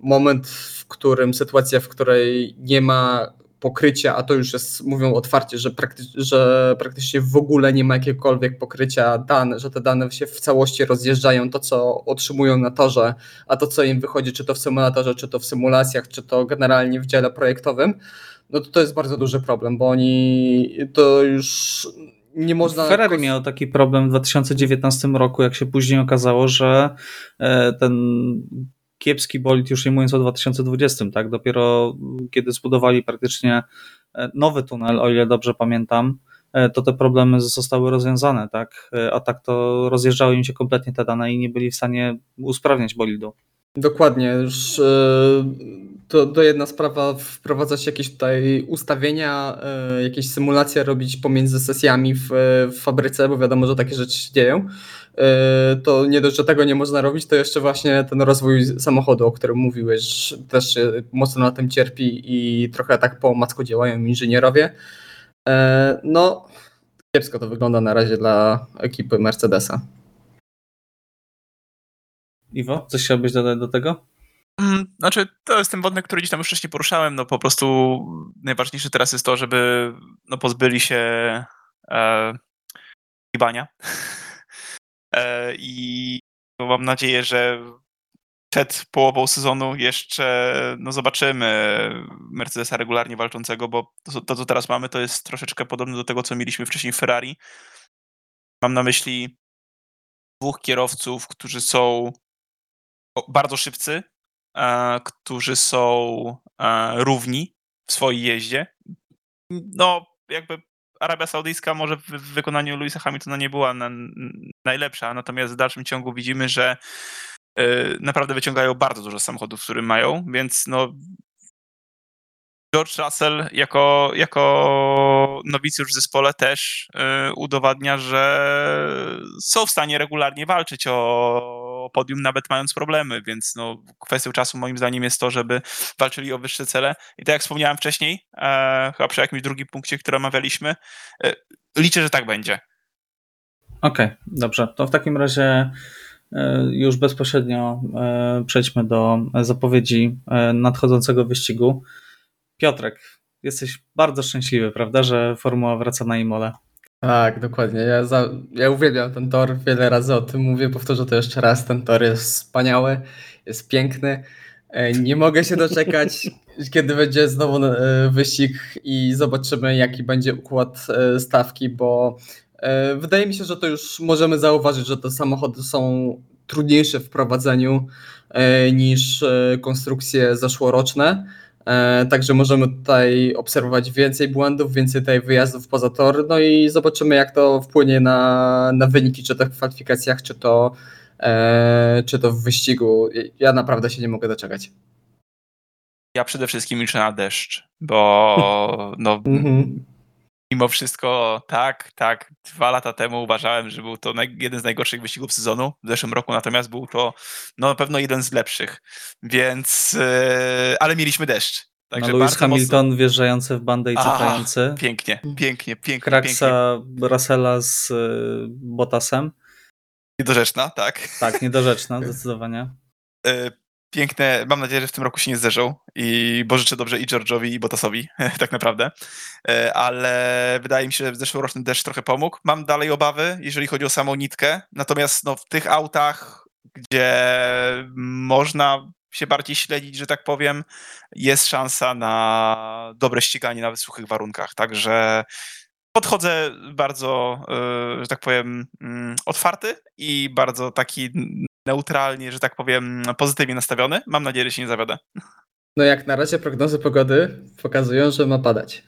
moment, którym sytuacja, w której nie ma pokrycia, a to już jest, mówią otwarcie, że, prakty- że praktycznie w ogóle nie ma jakiegokolwiek pokrycia dane, że te dane się w całości rozjeżdżają, to co otrzymują na torze, a to co im wychodzi, czy to w symulatorze, czy to w symulacjach, czy to generalnie w dziale projektowym, no to to jest bardzo duży problem, bo oni to już nie można... Ferrari miał taki problem w 2019 roku, jak się później okazało, że e, ten kiepski bolid, już nie mówiąc o 2020, tak, dopiero kiedy zbudowali praktycznie e, nowy tunel, o ile dobrze pamiętam, e, to te problemy zostały rozwiązane, tak, E, a tak to rozjeżdżały im się kompletnie te dane i nie byli w stanie usprawniać bolidu. Dokładnie, już to, to jedna sprawa wprowadzać jakieś tutaj ustawienia, jakieś symulacje robić pomiędzy sesjami w, w fabryce, bo wiadomo, że takie rzeczy się dzieją. E, To nie dość, że tego nie można robić, to jeszcze właśnie ten rozwój samochodu, o którym mówiłeś, też mocno na tym cierpi i trochę tak po omacku działają inżynierowie. E, No, kiepsko to wygląda na razie dla ekipy Mercedesa. Iwo, coś chciałbyś dodać do tego? Mm, Znaczy, to jest ten wątek, który gdzieś tam już wcześniej poruszałem. No po prostu najważniejsze teraz jest to, żeby no, pozbyli się e, gibania. *laughs* e, I mam nadzieję, że przed połową sezonu jeszcze no, zobaczymy Mercedesa regularnie walczącego, bo to, to, co teraz mamy, to jest troszeczkę podobne do tego, co mieliśmy wcześniej w Ferrari. Mam na myśli dwóch kierowców, którzy są bardzo szybcy, e, którzy są e, równi w swojej jeździe. No, jakby Arabia Saudyjska może w, wykonaniu Louisa Hamiltona nie była na, najlepsza, natomiast w dalszym ciągu widzimy, że e, naprawdę wyciągają bardzo dużo samochodów, które mają, więc no George Russell jako, jako nowicjusz w zespole też y, udowadnia, że są w stanie regularnie walczyć o podium, nawet mając problemy, więc no, kwestią czasu moim zdaniem jest to, żeby walczyli o wyższe cele. I tak jak wspomniałem wcześniej, e, chyba przy jakimś drugim punkcie, który omawialiśmy, e, liczę, że tak będzie. Okej, okay, dobrze. To w takim razie e, już bezpośrednio e, przejdźmy do zapowiedzi e, nadchodzącego wyścigu. Piotrek, jesteś bardzo szczęśliwy, prawda, że formuła wraca na Imole? Tak, dokładnie. Ja, za, ja uwielbiam ten tor, wiele razy o tym mówię, powtórzę to jeszcze raz. Ten tor jest wspaniały, jest piękny. Nie mogę się doczekać, *laughs* kiedy będzie znowu wyścig i zobaczymy, jaki będzie układ stawki, bo E, wydaje mi się, że to już możemy zauważyć, że te samochody są trudniejsze w prowadzeniu e, niż e, konstrukcje zeszłoroczne. Także możemy tutaj obserwować więcej błędów, więcej tutaj wyjazdów poza tor, no i zobaczymy, jak to wpłynie na, na wyniki, czy to w kwalifikacjach, czy to, czy to w wyścigu. Ja naprawdę się nie mogę doczekać. Ja przede wszystkim liczę na deszcz, bo no, mhm mimo wszystko tak, tak, dwa lata temu uważałem, że był to jeden z najgorszych wyścigów sezonu. W zeszłym roku natomiast był to no, na pewno jeden z lepszych, więc yy, ale mieliśmy deszcz. Także no, Lewis Hamilton mocno... wjeżdżający w bandę i cofający. Pięknie, pięknie, pięknie. Kraksa. Russella z y, Bottasem. Niedorzeczna, tak. Tak, niedorzeczna, *laughs* zdecydowanie. Piękne, mam nadzieję, że w tym roku się nie zderzą i bo życzę dobrze i George'owi i Bottasowi, *laughs* tak naprawdę, e, ale wydaje mi się, że zeszłoroczny deszcz trochę pomógł. Mam dalej obawy, jeżeli chodzi o samą nitkę, natomiast no, w tych autach, gdzie można się bardziej śledzić, że tak powiem, jest szansa na dobre ściganie nawet w suchych warunkach, także podchodzę bardzo, e, że tak powiem, mm, otwarty i bardzo taki neutralnie, że tak powiem, pozytywnie nastawiony. Mam nadzieję, że się nie zawiodę. No jak na razie prognozy pogody pokazują, że ma padać.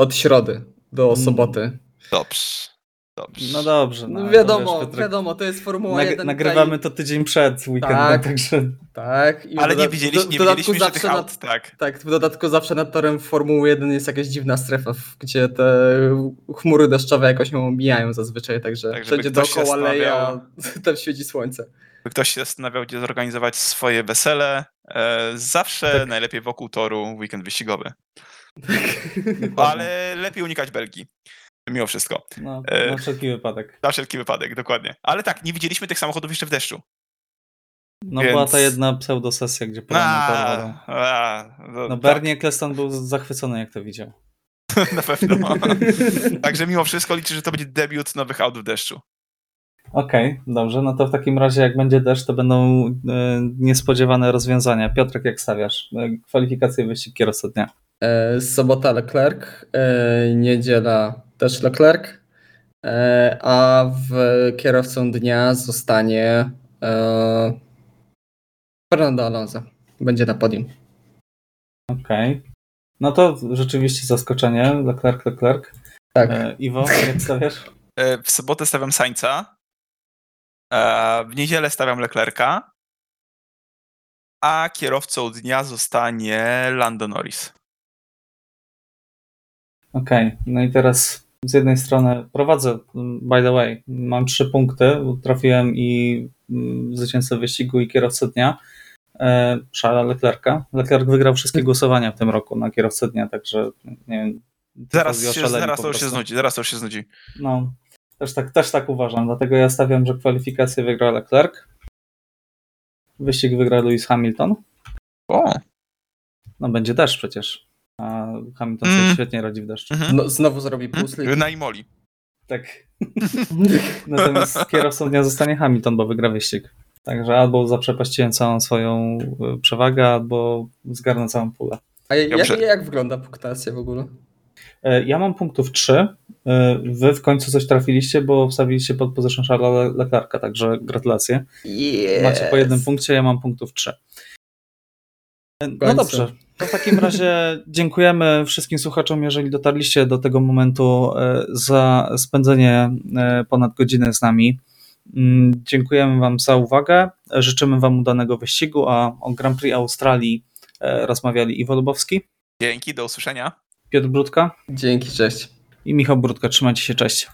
Od środy do mm. soboty. Dobrze. Dobrze. No dobrze. No, wiadomo, wiesz, wiadomo, to jest Formuła nag 1. Nagrywamy tutaj... to tydzień przed weekendem, tak, także... Tak. I Ale nie widzieliśmy, nie widzieliśmy że tych aut, tak. Tak, w dodatku zawsze nad torem Formuły 1 jest jakaś dziwna strefa, gdzie te chmury deszczowe jakoś ją omijają zazwyczaj, także tak, wszędzie dookoła leje, a *laughs* tam świeci słońce ktoś się zastanawiał, gdzie zorganizować swoje wesele, e, zawsze tak. najlepiej wokół toru weekend wyścigowy. Ale lepiej unikać Belgii. Mimo wszystko. No, na e, wszelki wypadek. Na wszelki wypadek, dokładnie. Ale tak, nie widzieliśmy tych samochodów jeszcze w deszczu. No Więc... była ta jedna pseudosesja, gdzie a, no, no Bernie tak. Był zachwycony, jak to widział. *laughs* Na pewno. *laughs* Także mimo wszystko liczę, że to będzie debiut nowych aut w deszczu. Okej, okay, dobrze. No to w takim razie, jak będzie deszcz, to będą y, niespodziewane rozwiązania. Piotrek, jak stawiasz? E, kwalifikacje wyścig kierowca dnia. E, sobota Leclerc, e, niedziela też Leclerc, e, a w kierowcą dnia zostanie e, Fernando Alonso. Będzie na podium. Okej. Okay. No to rzeczywiście zaskoczenie. Leclerc, Leclerc. Tak. Iwo, jak stawiasz? W sobotę stawiam Sańca, E, w niedzielę stawiam Leclerca, a kierowcą dnia zostanie Lando Norris. Okej, okay. no i teraz z jednej strony prowadzę, by the way, mam trzy punkty, trafiłem i mm, zwycięzcę wyścigu i kierowcę dnia, e, Szala Leclerca. Leclerc wygrał wszystkie głosowania w tym roku na kierowcę dnia, także nie wiem. Zaraz, się, zaraz to już się znudzi, zaraz to już się znudzi. No, też tak, też tak uważam, dlatego ja stawiam, że kwalifikację wygra Leclerc. Wyścig wygra Lewis Hamilton. O. No będzie deszcz przecież. A Hamilton mm. sobie świetnie radzi w deszczu. Mm -hmm. no, znowu zrobi plus. Mm. Na Imoli. Tak. *laughs* Natomiast kierowcą dnia zostanie Hamilton, bo wygra wyścig. Także albo zaprzepaściłem całą swoją e, przewagę, albo zgarnę całą pulę. A jak, jak wygląda punktacja w ogóle? E, ja mam punktów 3. E, wy w końcu coś trafiliście, bo wstawiliście pod position Charlesa Leclerca, także gratulacje. Yes. Macie po jednym punkcie, ja mam punktów 3. E, no dobrze. To w takim razie *laughs* dziękujemy wszystkim słuchaczom, jeżeli dotarliście do tego momentu, za spędzenie ponad godziny z nami. Mm, dziękujemy Wam za uwagę. Życzymy Wam udanego wyścigu, a o Grand Prix Australii rozmawiali Iwo Lubowski Dzięki, do usłyszenia. Piotr Brudka Dzięki, cześć. i Michał Brudka. Trzymajcie się, cześć.